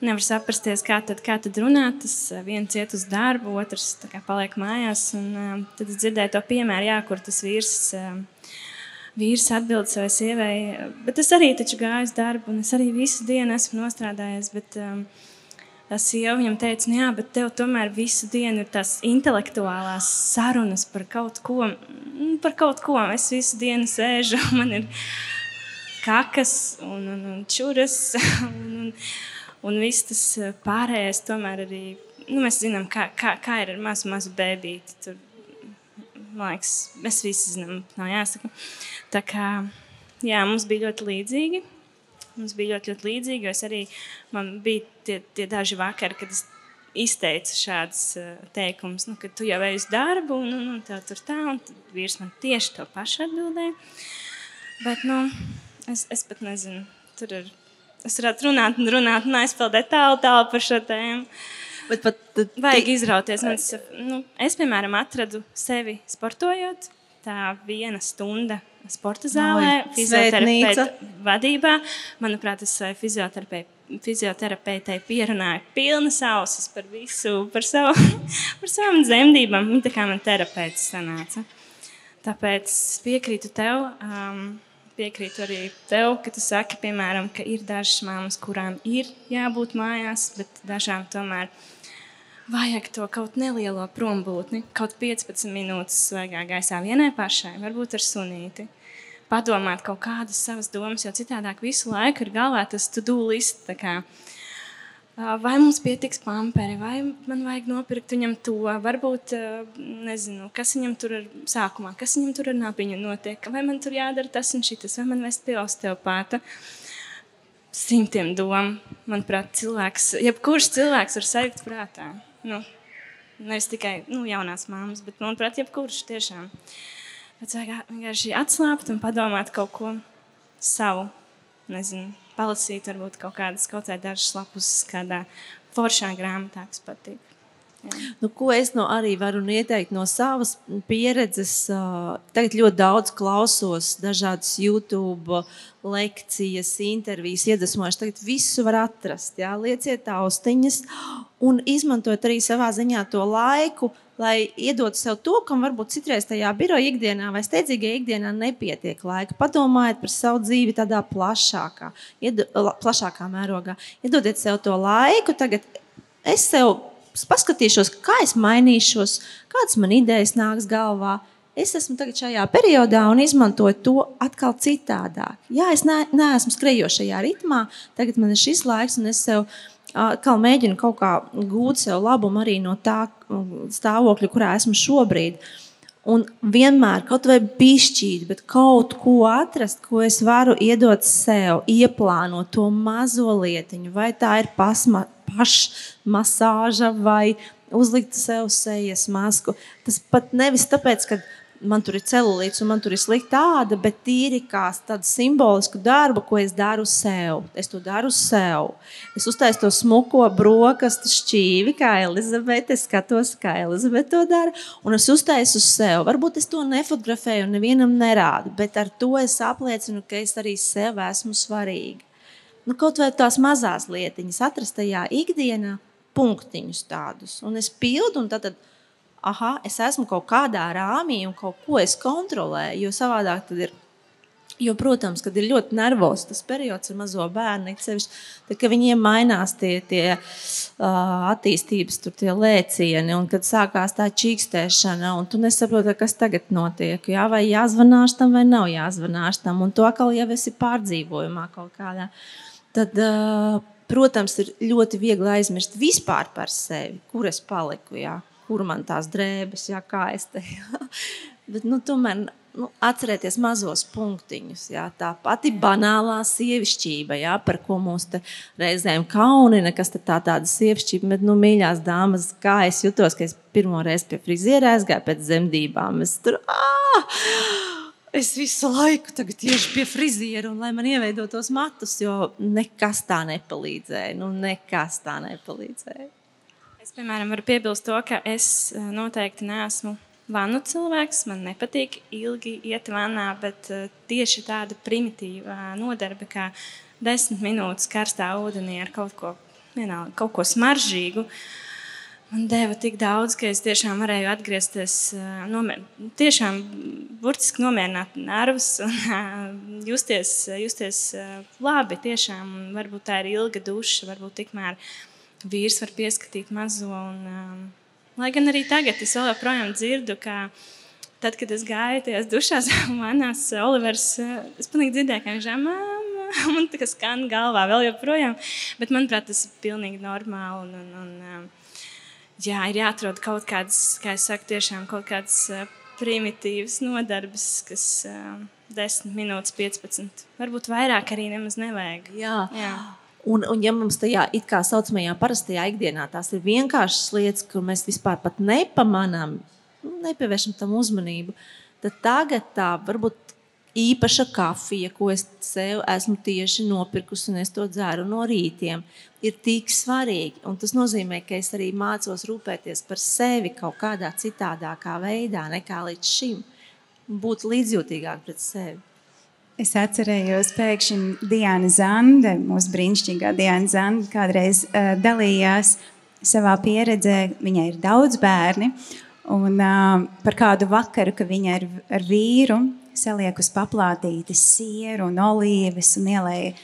S2: Nevar saprasties, kā tad, kā tad runāt. Tas eh, viens iet uz darbu, otrs kā, paliek mājās. Un, uh, tad es dzirdēju to piemēru, jā, kur tas vīrs, uh, vīrs atbild savai sievai, bet es arī taču gāju uz darbu, un es arī visu dienu esmu nostrādājies. Bet, tā sieva viņam teica, nu jā, bet tev tomēr visu dienu ir tās intelektuālās sarunas par kaut ko, mm, par kaut ko. Es visu dienu sēžu, man ir kakas un, un, un čuras un, un, un viss tas eh, pārējais tomēr arī, nu mēs zinām, kā, kā, kā ir ar mazu, mazu bēbīti. Tur, man liekas, mēs visi zinām, nav jāsaka. Tā kā, jā, mums bija ļoti līdzīgi. Mums bija ļoti, ļoti līdzīgi, jo es arī man bija tie, tie daži vakari, kad es izteicu šādus uh, teikumus, nu, ka tu jau ej uz darbu, un, un, un tev tur tā, un vīrs man tieši to pašu atbildēja. Bet, nu, es, es pat nezinu, tur ir, es varētu runāt un runāt un aizpildēt tālu, tālu par šo tēmu. Bet pat tad, vajag izrauties. Man, nu, es, piemēram, atradu sevi sportojot, tā viena stunda sporta zālē, fizioterapeita vadībā. Manuprāt, es savai fizioterapeitei pierunāju pilnas ausis par visu, par, savu, par savām dzemdībām. Viņa tā kā man terapeits sanāca. Tāpēc piekrītu tev. Um, piekrītu arī tev, ka tu saki, piemēram, ka ir dažas māmas, kurām ir jābūt mājās, bet dažām tomēr vajag to kaut nelielo prombūtni, kaut 15 minūtes svaigā gaisā vienai pašai, varbūt ar sunīti padomāt kaut kādas savas domas, jo citādāk visu laiku ir galvā tas to-do list. Vai mums pietiks pamperi, vai man vajag nopirkt viņam to, varbūt, nezinu, kas viņam tur ir sākumā, kas viņam tur ar nāpiņu notiek, vai man tur jādara tas un šitas, vai man vest pie osteopāta. Simtiem domu, manuprāt, cilvēks, jebkurš cilvēks var sajūt prātā. Nu, nevis tikai nu, jaunās māmas, bet, manuprāt, jebkurš tiešām. Vajag vienkārši atslābt un padomāt kaut ko savu. Nezinu, palasīt, varbūt kaut kādas, kaut kādas dažas lapus kādā foršā grāmatā, kas patīk.
S1: Nu, ko es no arī varu ieteikt no savas pieredzes? Tagad ļoti daudz klausos dažādas YouTube lekcijas, intervijas, iedvesmojušas. Tagad visu var atrast. Jā. Lieciet austiņas un izmantojiet arī savā ziņā to laiku, lai iedotu sev to, kam varbūt citreiz tajā biroja ikdienā vai steidzīgajā ikdienā nepietiek laika. Padomājiet par savu dzīvi tādā plašākā, iedo, plašākā mērogā. Iedodiet sev to laiku. Tagad es sev paskatīšos, kā es mainīšos, kādas man idejas nāks galvā. Es esmu tagad šajā periodā un izmantoju to atkal citādāk. Jā, es ne, neesmu skrejošajā ritmā, tagad man ir šis laiks, un es sev atkal mēģinu kaut kā gūt sev labumu arī no tā stāvokļa, kurā esmu šobrīd. Un vienmēr kaut vai pišķīt, bet kaut ko atrast, ko es varu iedot sev, ieplānot to mazo lietiņu, vai tā ir pasma, pašmasāža vai uzlikt sev sejas masku. Tas pat nevis tāpēc, ka man tur ir celulīts un man tur ir slikta tāda, bet tīri kā tādu simbolisku darbu, ko es daru sev. Es to daru sev. Es uztaisu to smuko brokastu šķīvi, kā Elizabete. Es skatos, kā Elizabete to dara, un es uztaisu sev. Varbūt es to nefotografēju un nevienam nerādu, bet ar to es apliecinu, ka es arī sev esmu svarīga nu, kaut vai tās mazās lietiņas, atrast tajā ikdienā punktiņus tādus. Un es pildu, un tad, tad aha, es esmu kaut kādā rāmī un kaut ko es kontrolēju. Jo savādāk tad ir. Jo, protams, kad ir ļoti nervozs tas periods ar mazo bērnu, sevišķi, tad, kad viņiem mainās tie, tie uh, attīstības tie lēcieni, un kad sākās tā čīkstēšana, un tu nesaproti, kas tagad notiek. Jā, vai jāzvanāš tam, vai nav jāzvanāš tam, un to atkal jau esi pārdzīvojumā kaut kādā. Uh, tad, protams, ir ļoti viegli aizmirst vispār par sevi, kur es paliku, jā, kur man tās drēbes, jā, kā es te. Jā. Bet, nu, tomēr nu, atcerieties mazos punktiņus. Jā, tā pati banālā sievišķība, jā, par ko mums reizēm kaunina, kas tā tāda sievišķība, bet, nu, mīļās dāmas, kā es jutos, ka es pirmo reizi pie friziera aizgāju pēc zemdībām. Es tur, ah! es visu laiku tieši pie friziera, un lai man ieveidotos matus, jo nekas tā nepalīdzēja. Nu, nekas tā nepalīdzēja.
S2: Es, piemēram, varu piebilst to, ka es eh, noteikti neesmu vannu cilvēks. Man nepatīk ilgi iet vannā, bet eh, tieši tāda primitīva eh, nodarbe, kā desmit minūtes karstā ūdenī ar kaut ko, vienalga, kaut ko smaržīgu. Man deva tik daudz, ka es tiešām varēju atgriezties, nomier, tiešām burtiski nomierināt nervus un justies, justies labi. Tiešām, varbūt tā ir ilga duša, varbūt tikmēr vīrs var pieskatīt mazo. Un, lai gan arī tagad es joprojām dzirdu, ka tad, kad es gāju tajās dušās, manās Olivers, es pilnīgi dzirdēju, ka viņš žemā. Man tā kā skan galvā vēl joprojām, bet manuprāt, tas ir pilnīgi normāli. Un, un, un, jā, ir jāatrod kaut kādas, kā es saku, tiešām kaut kādas uh, primitīvas nodarbes, kas uh, 10 minūtes, 15, varbūt vairāk arī nemaz nevajag.
S1: Jā. jā. Un, un, ja mums tajā it kā saucamajā parastajā ikdienā tās ir vienkāršas lietas, ko mēs vispār nepamanām, nu, nepievēršam tam uzmanību, tad tagad tā varbūt īpaša kafija, ko es sev esmu tieši nopirkusi un es to dzeru no rītiem, ir tik svarīgi. Un tas nozīmē, ka es arī mācos rūpēties par sevi kaut kādā citādākā veidā nekā līdz šim. Būt līdzjūtīgāk pret sevi.
S3: Es atcerējos, pēkšņi Diana Zande, mūsu brīnišķīgā Diana Zande, kādreiz uh, dalījās savā pieredzē. Viņai ir daudz bērni, un uh, par kādu vakaru, ka viņa ir ar vīru saliek uz paplātītes sieru un olīves un ielēja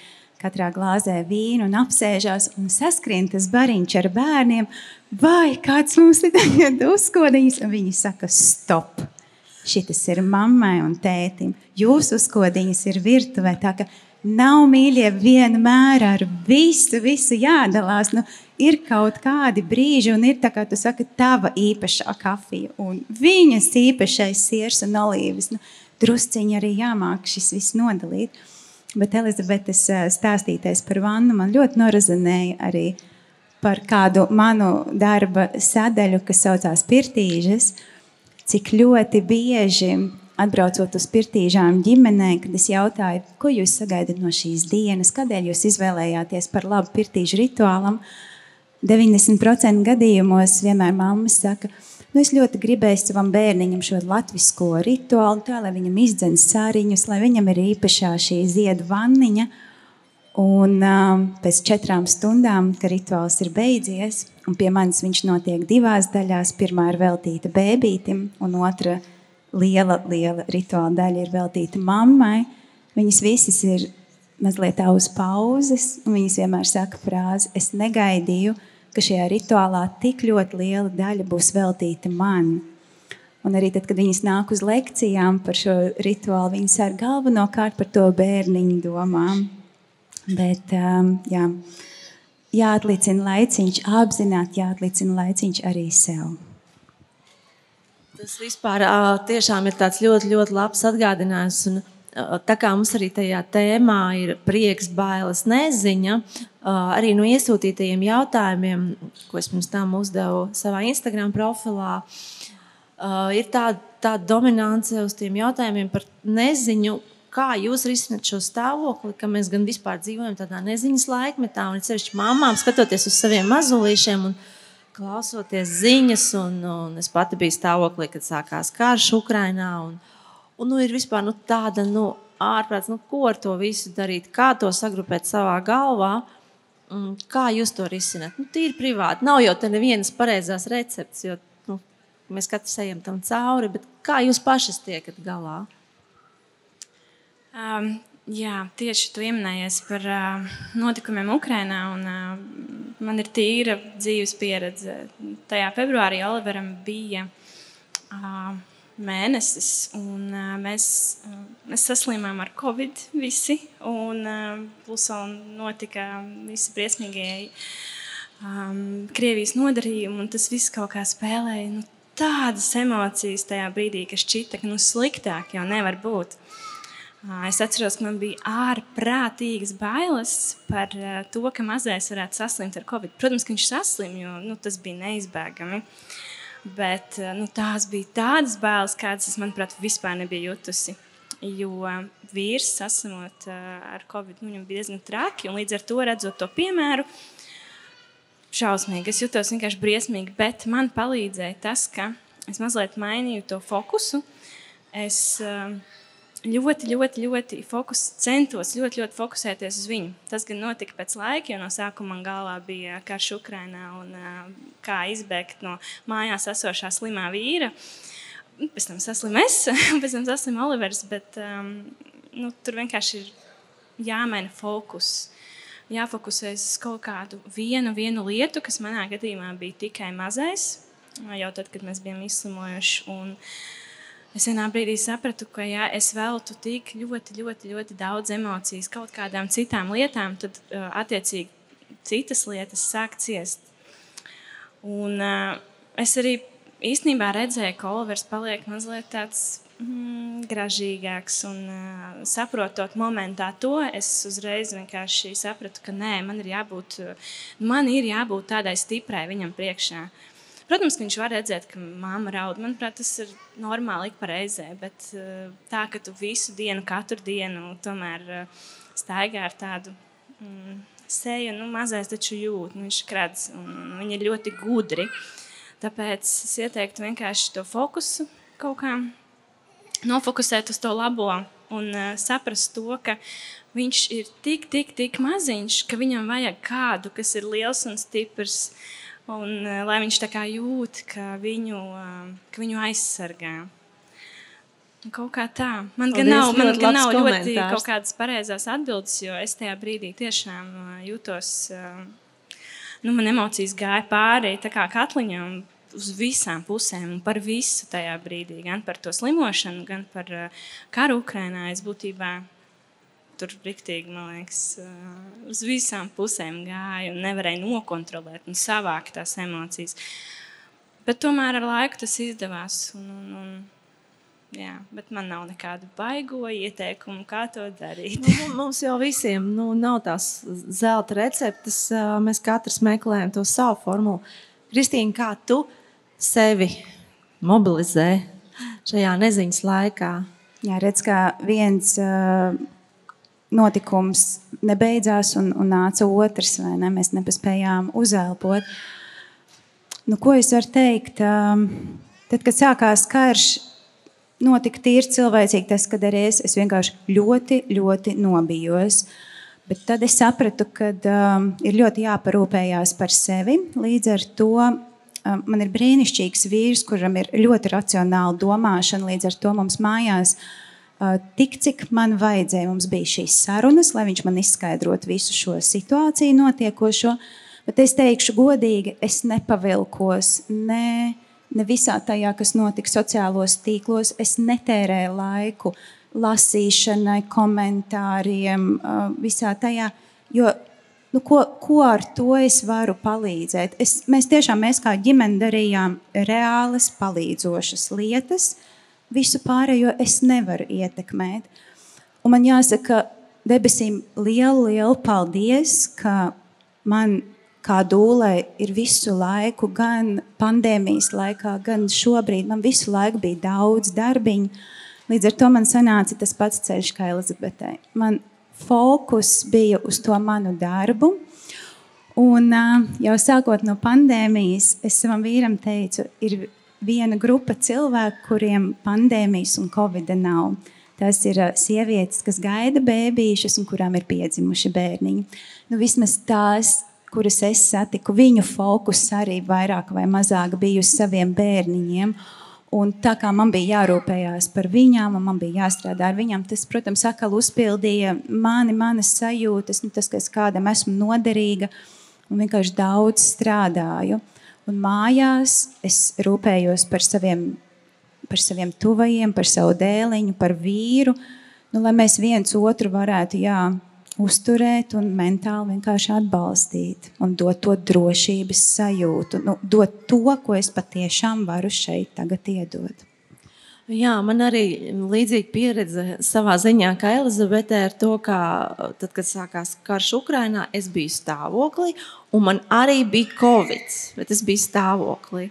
S3: katrā glāzē vīnu un apsēžās un saskrien tas bariņš ar bērniem. Vai kāds mums ir tagad uzkodiņas? Un viņi saka, stop! Šitas ir mammai un tētim. Jūsu uzkodiņas ir virtuvē. Tā ka nav mīļie vienmēr ar visu, visu jādalās. Nu, ir kaut kādi brīži, un ir tā kā tu saki, tava īpašā kafija un viņas īpašais siers un olīvas. Nu, drusciņi arī jāmāk šis viss nodalīt. Bet Elizabetes eh, stāstītais par vannu man ļoti norazinēja arī par kādu manu darba sadaļu, kas saucās Pirtīžas, cik ļoti bieži atbraucot uz pirtīžām ģimenē, kad es jautāju, ko jūs sagaidat no šīs dienas, kādēļ jūs izvēlējāties par labu pirtīžu rituālam, 90% gadījumos vienmēr mammas saka, nu es ļoti gribēju savam bērniņam šo latvisko rituālu, tā lai viņam izdzen sāriņus, lai viņam ir īpašā šī ziedu vanniņa, Un um, pēc četrām stundām, kad rituāls ir beidzies, un pie manis viņš notiek divās daļās, pirmā ir veltīta bērnītim, un otra liela, liela rituāla daļa ir veltīta mammai. Viņas visas ir mazliet uz pauzes, un viņas vienmēr saka frāzi: Es negaidīju, ka šajā rituālā tik ļoti liela daļa būs veltīta man. Un arī tad, kad viņas nāk uz lekcijām par šo rituālu, viņas ar galvenokārt par to bērniņu domām. Bet um, jā, jāatlicina laiciņš, apzināti jāatlicina laiciņš arī sev.
S1: Tas vispār tiešām ir tāds ļoti, ļoti labs atgādinājums. Un, tā kā mums arī tajā tēmā ir prieks, bailes, neziņa, arī no iesūtītajiem jautājumiem, ko es pirms tam uzdevu savā Instagram profilā, ir tāda, tāda dominance uz tiem jautājumiem par neziņu, kā jūs risināt šo stāvokli, ka mēs gan vispār dzīvojam tādā neziņas laikmetā, un ceļš mamām skatoties uz saviem mazulīšiem un klausoties ziņas, un, un es pati biju stāvoklī, kad sākās karš Ukrainā, un, un nu, ir vispār nu, tāda nu, ārprāts, nu, ko ar to visu darīt, kā to sagrupēt savā galvā. Kā jūs to risināt? Nu, tīri privāti. Nav jau tā nevienas pareizās receptes, jo nu, mēs katrs ejam tam cauri, bet kā jūs pašas tiekat galā?
S2: Um, jā, tieši tu pieminējies par uh, notikumiem Ukrajinā. Uh, man ir tīra dzīves pieredze. Tajā februārī Oliveram bija uh, mēnesis, un uh, mēs, uh, mēs saslimām ar covid visi. Un, uh, plus vēl notika visi briesmīgie um, Krievijas nodarījumi, un tas viss kaut kā spēlēja. Nu, Tādas emocijas tajā brīdī, ka šķita, ka nu, sliktāk jau nevar būt. Es atceros, ka man bija ārprātīgas bailes par to, ka mazais varētu saslimt ar covid. Protams, ka viņš saslim, jo nu, tas bija neizbēgami. Bet nu, tās bija tādas bailes, kādas es, manuprāt, vispār nebiju jutusi. Jo vīrs saslimot ar covid, nu, viņam bija diezgan traki. Līdz ar to redzot to piemēru, šausmīgi. Es jutos vienkārši briesmīgi, bet man palīdzēja tas, ka es mazliet mainīju to fokusu. Es, uh, ļoti, ļoti, ļoti fokus, centos ļoti, ļoti fokusēties uz viņu. Tas gan notika pēc laika, jo no sākuma man galvā bija karš Ukrainā un kā izbēgt no mājās esošā slimā vīra. Pēc tam saslimu es, pēc tam saslimu Olivers, bet um, nu, tur vienkārši ir jāmaina fokus. Jāfokusēs uz kaut kādu vienu, vienu lietu, kas manā gadījumā bija tikai mazais, jau tad, kad mēs bijām izslimojuši. Un, uh, es vienā brīdī sapratu, ka, ja es veltu tik ļoti, ļoti, ļoti daudz emociju kaut kādām citām lietām, tad uh, attiecīgi citas lietas sāk ciest. Un, uh, es arī īstenībā redzēju, ka Olivers paliek mazliet tāds mm, gražīgāks un uh, saprotot momentā to, es uzreiz vienkārši sapratu, ka nē, man ir jābūt, man ir jābūt tādai stiprai viņam priekšā. Uh, Protams, ka viņš var redzēt, ka mamma raud. Manuprāt, tas ir normāli ik pa reizē, bet eh, tā, ka tu visu dienu, katru dienu tomēr eh, staigā ar tādu mm, seju, nu, mazais taču jūt, nu, viņš kredz, un viņi ir ļoti gudri. Tāpēc es ieteiktu vienkārši to fokusu kaut kā nofokusēt uz to labo un uh, saprast to, ka viņš ir tik, tik, tik maziņš, ka viņam vajag kādu, kas ir liels un stiprs. Uh, Un, eh, lai viņš tā kā jūt, ka viņu, eh, ka viņu aizsargā. Kaut kā tā. Man gan nav, man gan nav ļoti kaut kādas pareizās atbildes, jo es tajā brīdī tiešām eh, jūtos, nu, man emocijas gāja pāri tā kā katliņam uz visām pusēm un par visu tajā brīdī. Gan par to slimošanu, gan par karu Ukrainā. Es būtībā tur rīktīgi, man liekas, uz visām pusēm gāja un nevarēja nokontrolēt un savākt tās emocijas. Bet tomēr ar laiku tas izdevās. Un, un, un, Jā, bet man nav nekādu baigo ieteikumu, kā to darīt.
S1: nu, mums jau visiem nu, nav tās zelta receptes. Mēs katrs meklējam to savu formulu. Kristīna, kā tu sevi mobilizē šajā neziņas laikā.
S3: Jā, redz, kā viens uh, notikums nebeidzās un, un nāca otrs, vai ne? Mēs nepaspējām uzelpot. Nu, ko es varu teikt? Um, tad, kad sākās karš, notika tīri cilvēcīgi tas, kad arī es, es vienkārši ļoti, ļoti nobijos. Bet tad es sapratu, ka um, ir ļoti jāparūpējās par sevi. Līdz ar to um, man ir brīnišķīgs vīrs, kuram ir ļoti racionāla domāšana. Līdz ar to mums mājās uh, tik, cik man vajadzēja, mums bija šīs sarunas, lai viņš man izskaidrotu visu šo situāciju, notiekošo. Bet es teikšu, godīgi, es nepavilkos. Ne, ne visā tajā, kas notika sociālos tīklos, es netērēju laiku lasīšanai, komentāriem, visā tajā. Jo, nu, ko, ko ar to es varu palīdzēt? Es, mēs tiešām, mēs kā ģimene darījām reālas, palīdzošas lietas. Visu pārējo es nevaru ietekmēt. Un man jāsaka, debesīm lielu, lielu paldies, ka man kā dūlē ir visu laiku, gan pandēmijas laikā, gan šobrīd. Man visu laiku bija daudz darbiņu. Līdz ar to man sanāca tas pats ceļš kā Elizabetei. Man fokus bija uz to manu darbu. Un jau sākot no pandēmijas, es savam vīram teicu, ir viena grupa cilvēku, kuriem pandēmijas un covid nav. Tas ir sievietes, kas gaida bērnīšus un kurām ir piedzimuši bērniņi. Nu, vismaz tās kuras es satiku, viņu fokus arī vairāk vai mazāk bija uz saviem bērniņiem. Un tā kā man bija jārūpējās par viņām, man bija jāstrādā ar viņām, tas, protams, atkal uzpildīja mani, manas sajūtas, nu, tas, ka es kādam esmu noderīga un vienkārši daudz strādāju. Un mājās es rūpējos par saviem, par saviem tuvajiem, par savu dēliņu, par vīru, nu, lai mēs viens otru varētu jā, uzturēt un mentāli vienkārši atbalstīt un dot to drošības sajūtu, nu, dot to, ko es patiešām varu šeit tagad iedot.
S1: Jā, man arī līdzīga pieredze savā ziņā, kā Elizabete, ar to, ka tad, kad sākās karš Ukrajinā, es biju stāvoklī, un man arī bija covid, bet es biju stāvoklī.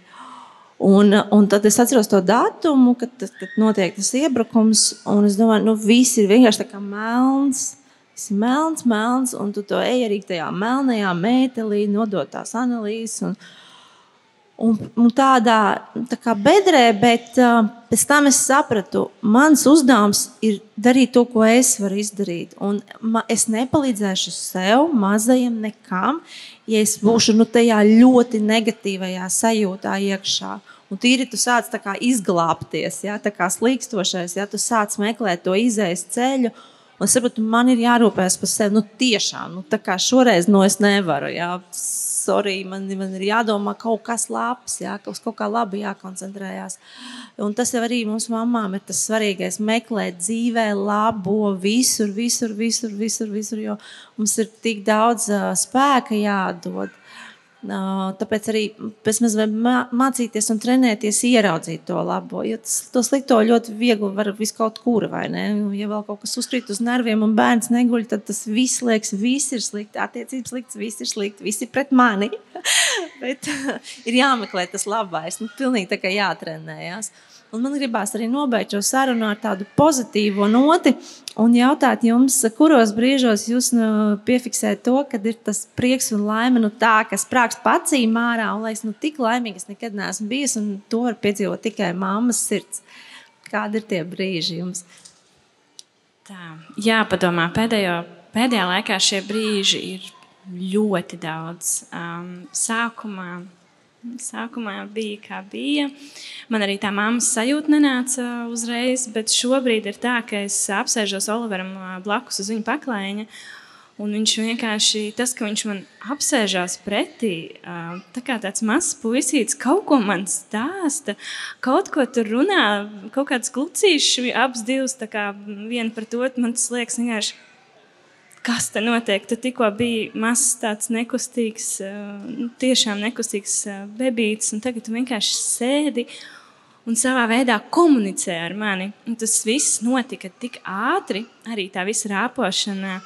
S1: Un, un tad es atceros to datumu, kad, kad notiek tas iebrukums, un es domāju, nu, viss ir vienkārši tā kā melns Tas ir melns, melns, un tu to ej arī tajā melnajā mētelī, nodot tās analīzes. Un, un, un tādā tā bedrē, bet uh, pēc tam es sapratu, mans uzdevums ir darīt to, ko es varu izdarīt. Un ma, es nepalīdzēšu sev, mazajam, nekam, ja es būšu nu, tajā ļoti negatīvajā sajūtā iekšā. Un tīri tu sāc izglābties, ja, tā kā slīkstošais, ja tu sāc meklēt to izējas ceļu. Un es saprotu, man ir jārūpējas par sevi. Nu, tiešām, nu, tā kā šoreiz nu, es nevaru. Jā, sorry, man, man ir jādomā kaut kas labs, jā, kaut, kaut kā labi jākoncentrējās. Un tas jau arī mums mamām ir tas svarīgais. Meklēt dzīvē labo visur, visur, visur, visur, visur jo mums ir tik daudz uh, spēka jādod. Tāpēc arī mācīties un trenēties, ieraudzīt to labo. Jo tas, to slikto ļoti viegli var viskaut kur, vai ne? Ja vēl kaut kas uzkrīt uz nerviem un bērns neguļ, tad tas viss liekas, viss ir slikti, attiecības slikts, viss ir slikti, viss ir pret mani. Bet ir jāmeklē tas labais, nu, pilnīgi tā kā jātrenējas. Un man gribās arī nobeigt šo sarunu ar tādu pozitīvu noti un jautāt jums, kuros brīžos jūs nu, piefiksējat to, kad ir tas prieks un laime, nu tā, kas sprāgst pacīm ārā, un liekas, nu tik laimīgi es nekad neesmu bijis, un to var piedzīvot tikai mammas sirds. Kādi ir tie brīži jums?
S2: Tā, jāpadomā, pēdējo, pēdējā laikā šie brīži ir ļoti daudz. Um, sākumā Sākumā bija kā bija. Man arī tā mammas sajūta nenāca uzreiz, bet šobrīd ir tā, ka es apsēžos Oliveram blakus uz viņa paklājiņa. Un viņš vienkārši, tas, ka viņš man apsēžās pretī, tā kā tāds mazs puisītis, kaut ko man stāsta, kaut ko tur runā, kaut kāds klucīšs, abas divas, tā kā viena par to, man tas liekas vienkārši kas te notiek. Tu tikko biji mazs, tāds nekustīgs, nu, tiešām nekustīgs bebītis, un tagad tu vienkārši sēdi un savā veidā komunicē ar mani. Un tas viss notika tik ātri, arī tā visa rāpošana.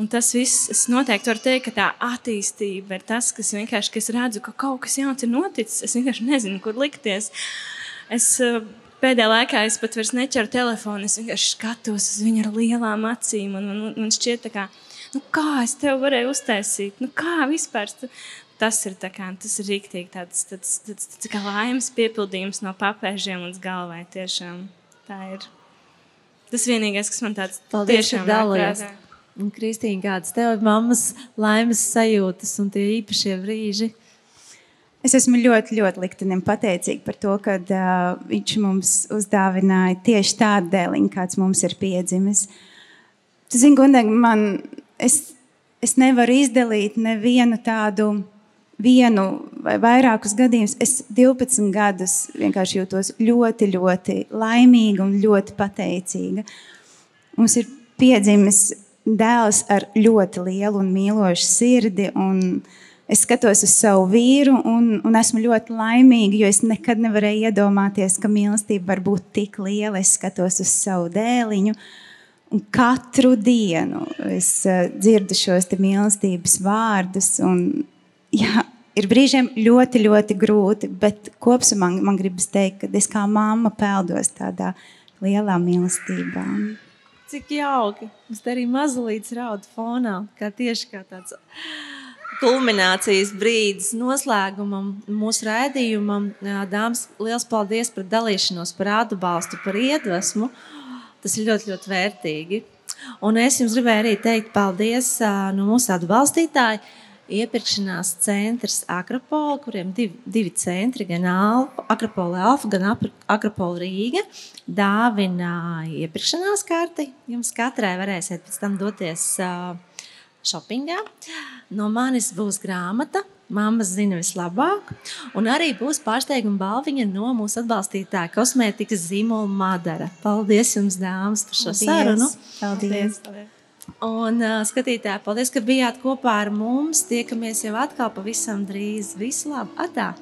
S2: Un tas viss, es noteikti varu teikt, ka tā attīstība ir tas, kas vienkārši, ka es redzu, ka kaut kas jauns ir noticis. Es vienkārši nezinu, kur likties. Es pēdējā laikā es pat vairs neķeru telefonu. Es vienkārši skatos uz viņu ar lielām acīm. Un, un, un šķiet, kā, nu, kā es tev varēju uztaisīt, nu, kā vispār. Tas ir, kā, tas ir rīktīgi tāds, tāds, tāds, tāds, tāds laimes piepildījums no papēžiem līdz galvai. Tiešām tā ir. Tas vienīgais, kas man tāds
S1: Paldies, tiešām dalījās. Kristīna, kādas tev ir mammas laimes sajūtas un tie īpašie brīži?
S3: Es esmu ļoti, ļoti liktenim pateicīga par to, ka uh, viņš mums uzdāvināja tieši tādu dēliņu, kāds mums ir piedzimis. Tu zini, Gundeg, man, es, es nevaru izdalīt nevienu tādu vienu vai vairākus gadījumus. Es 12 gadus vienkārši jūtos ļoti, ļoti laimīga un ļoti pateicīga. Mums ir piedzimis dēls ar ļoti lielu un mīlošu sirdi. Un, uh, es skatos uz savu vīru un, un esmu ļoti laimīga, jo es nekad nevarēju iedomāties, ka mīlestība var būt tik liela. Es skatos uz savu dēliņu. Un katru dienu es uh, dzirdu šos mīlestības vārdus. Un, jā, ir brīžiem ļoti, ļoti grūti, bet kopumā man, man gribas teikt, ka es kā mamma peldos tādā lielā mīlestībā.
S1: Cik jauki! Es arī mazliet raudu fonā, kā tieši kā tāds kulminācijas brīdis noslēgumam, mūsu raidījumam. Dāmas, liels paldies par dalīšanos, par atbalstu, par iedvesmu. Tas ir ļoti, ļoti vērtīgi. Un es jums gribēju arī teikt paldies no mūsu atbalstītāju. Iepirkšanās centrs Akropola, kuriem divi, divi centri, gan Alfa, Akropola Alfa, gan Akropola Rīga, dāvina iepirkšanās karti. Jums katrai varēsiet pēc tam doties uh, shoppingā. No manis būs grāmata. Māma zina vislabāk, un arī būs pārsteiguma balviņa no mūsu atbalstītāja kosmētikas zīmola Madara. Paldies jums, dāmas, par šo paldies. sarunu.
S3: Paldies! paldies.
S1: Un uh, skatītāji, paldies, ka bijāt kopā ar mums. Tiekamies jau atkal pavisam drīz. Visu labu! Atā!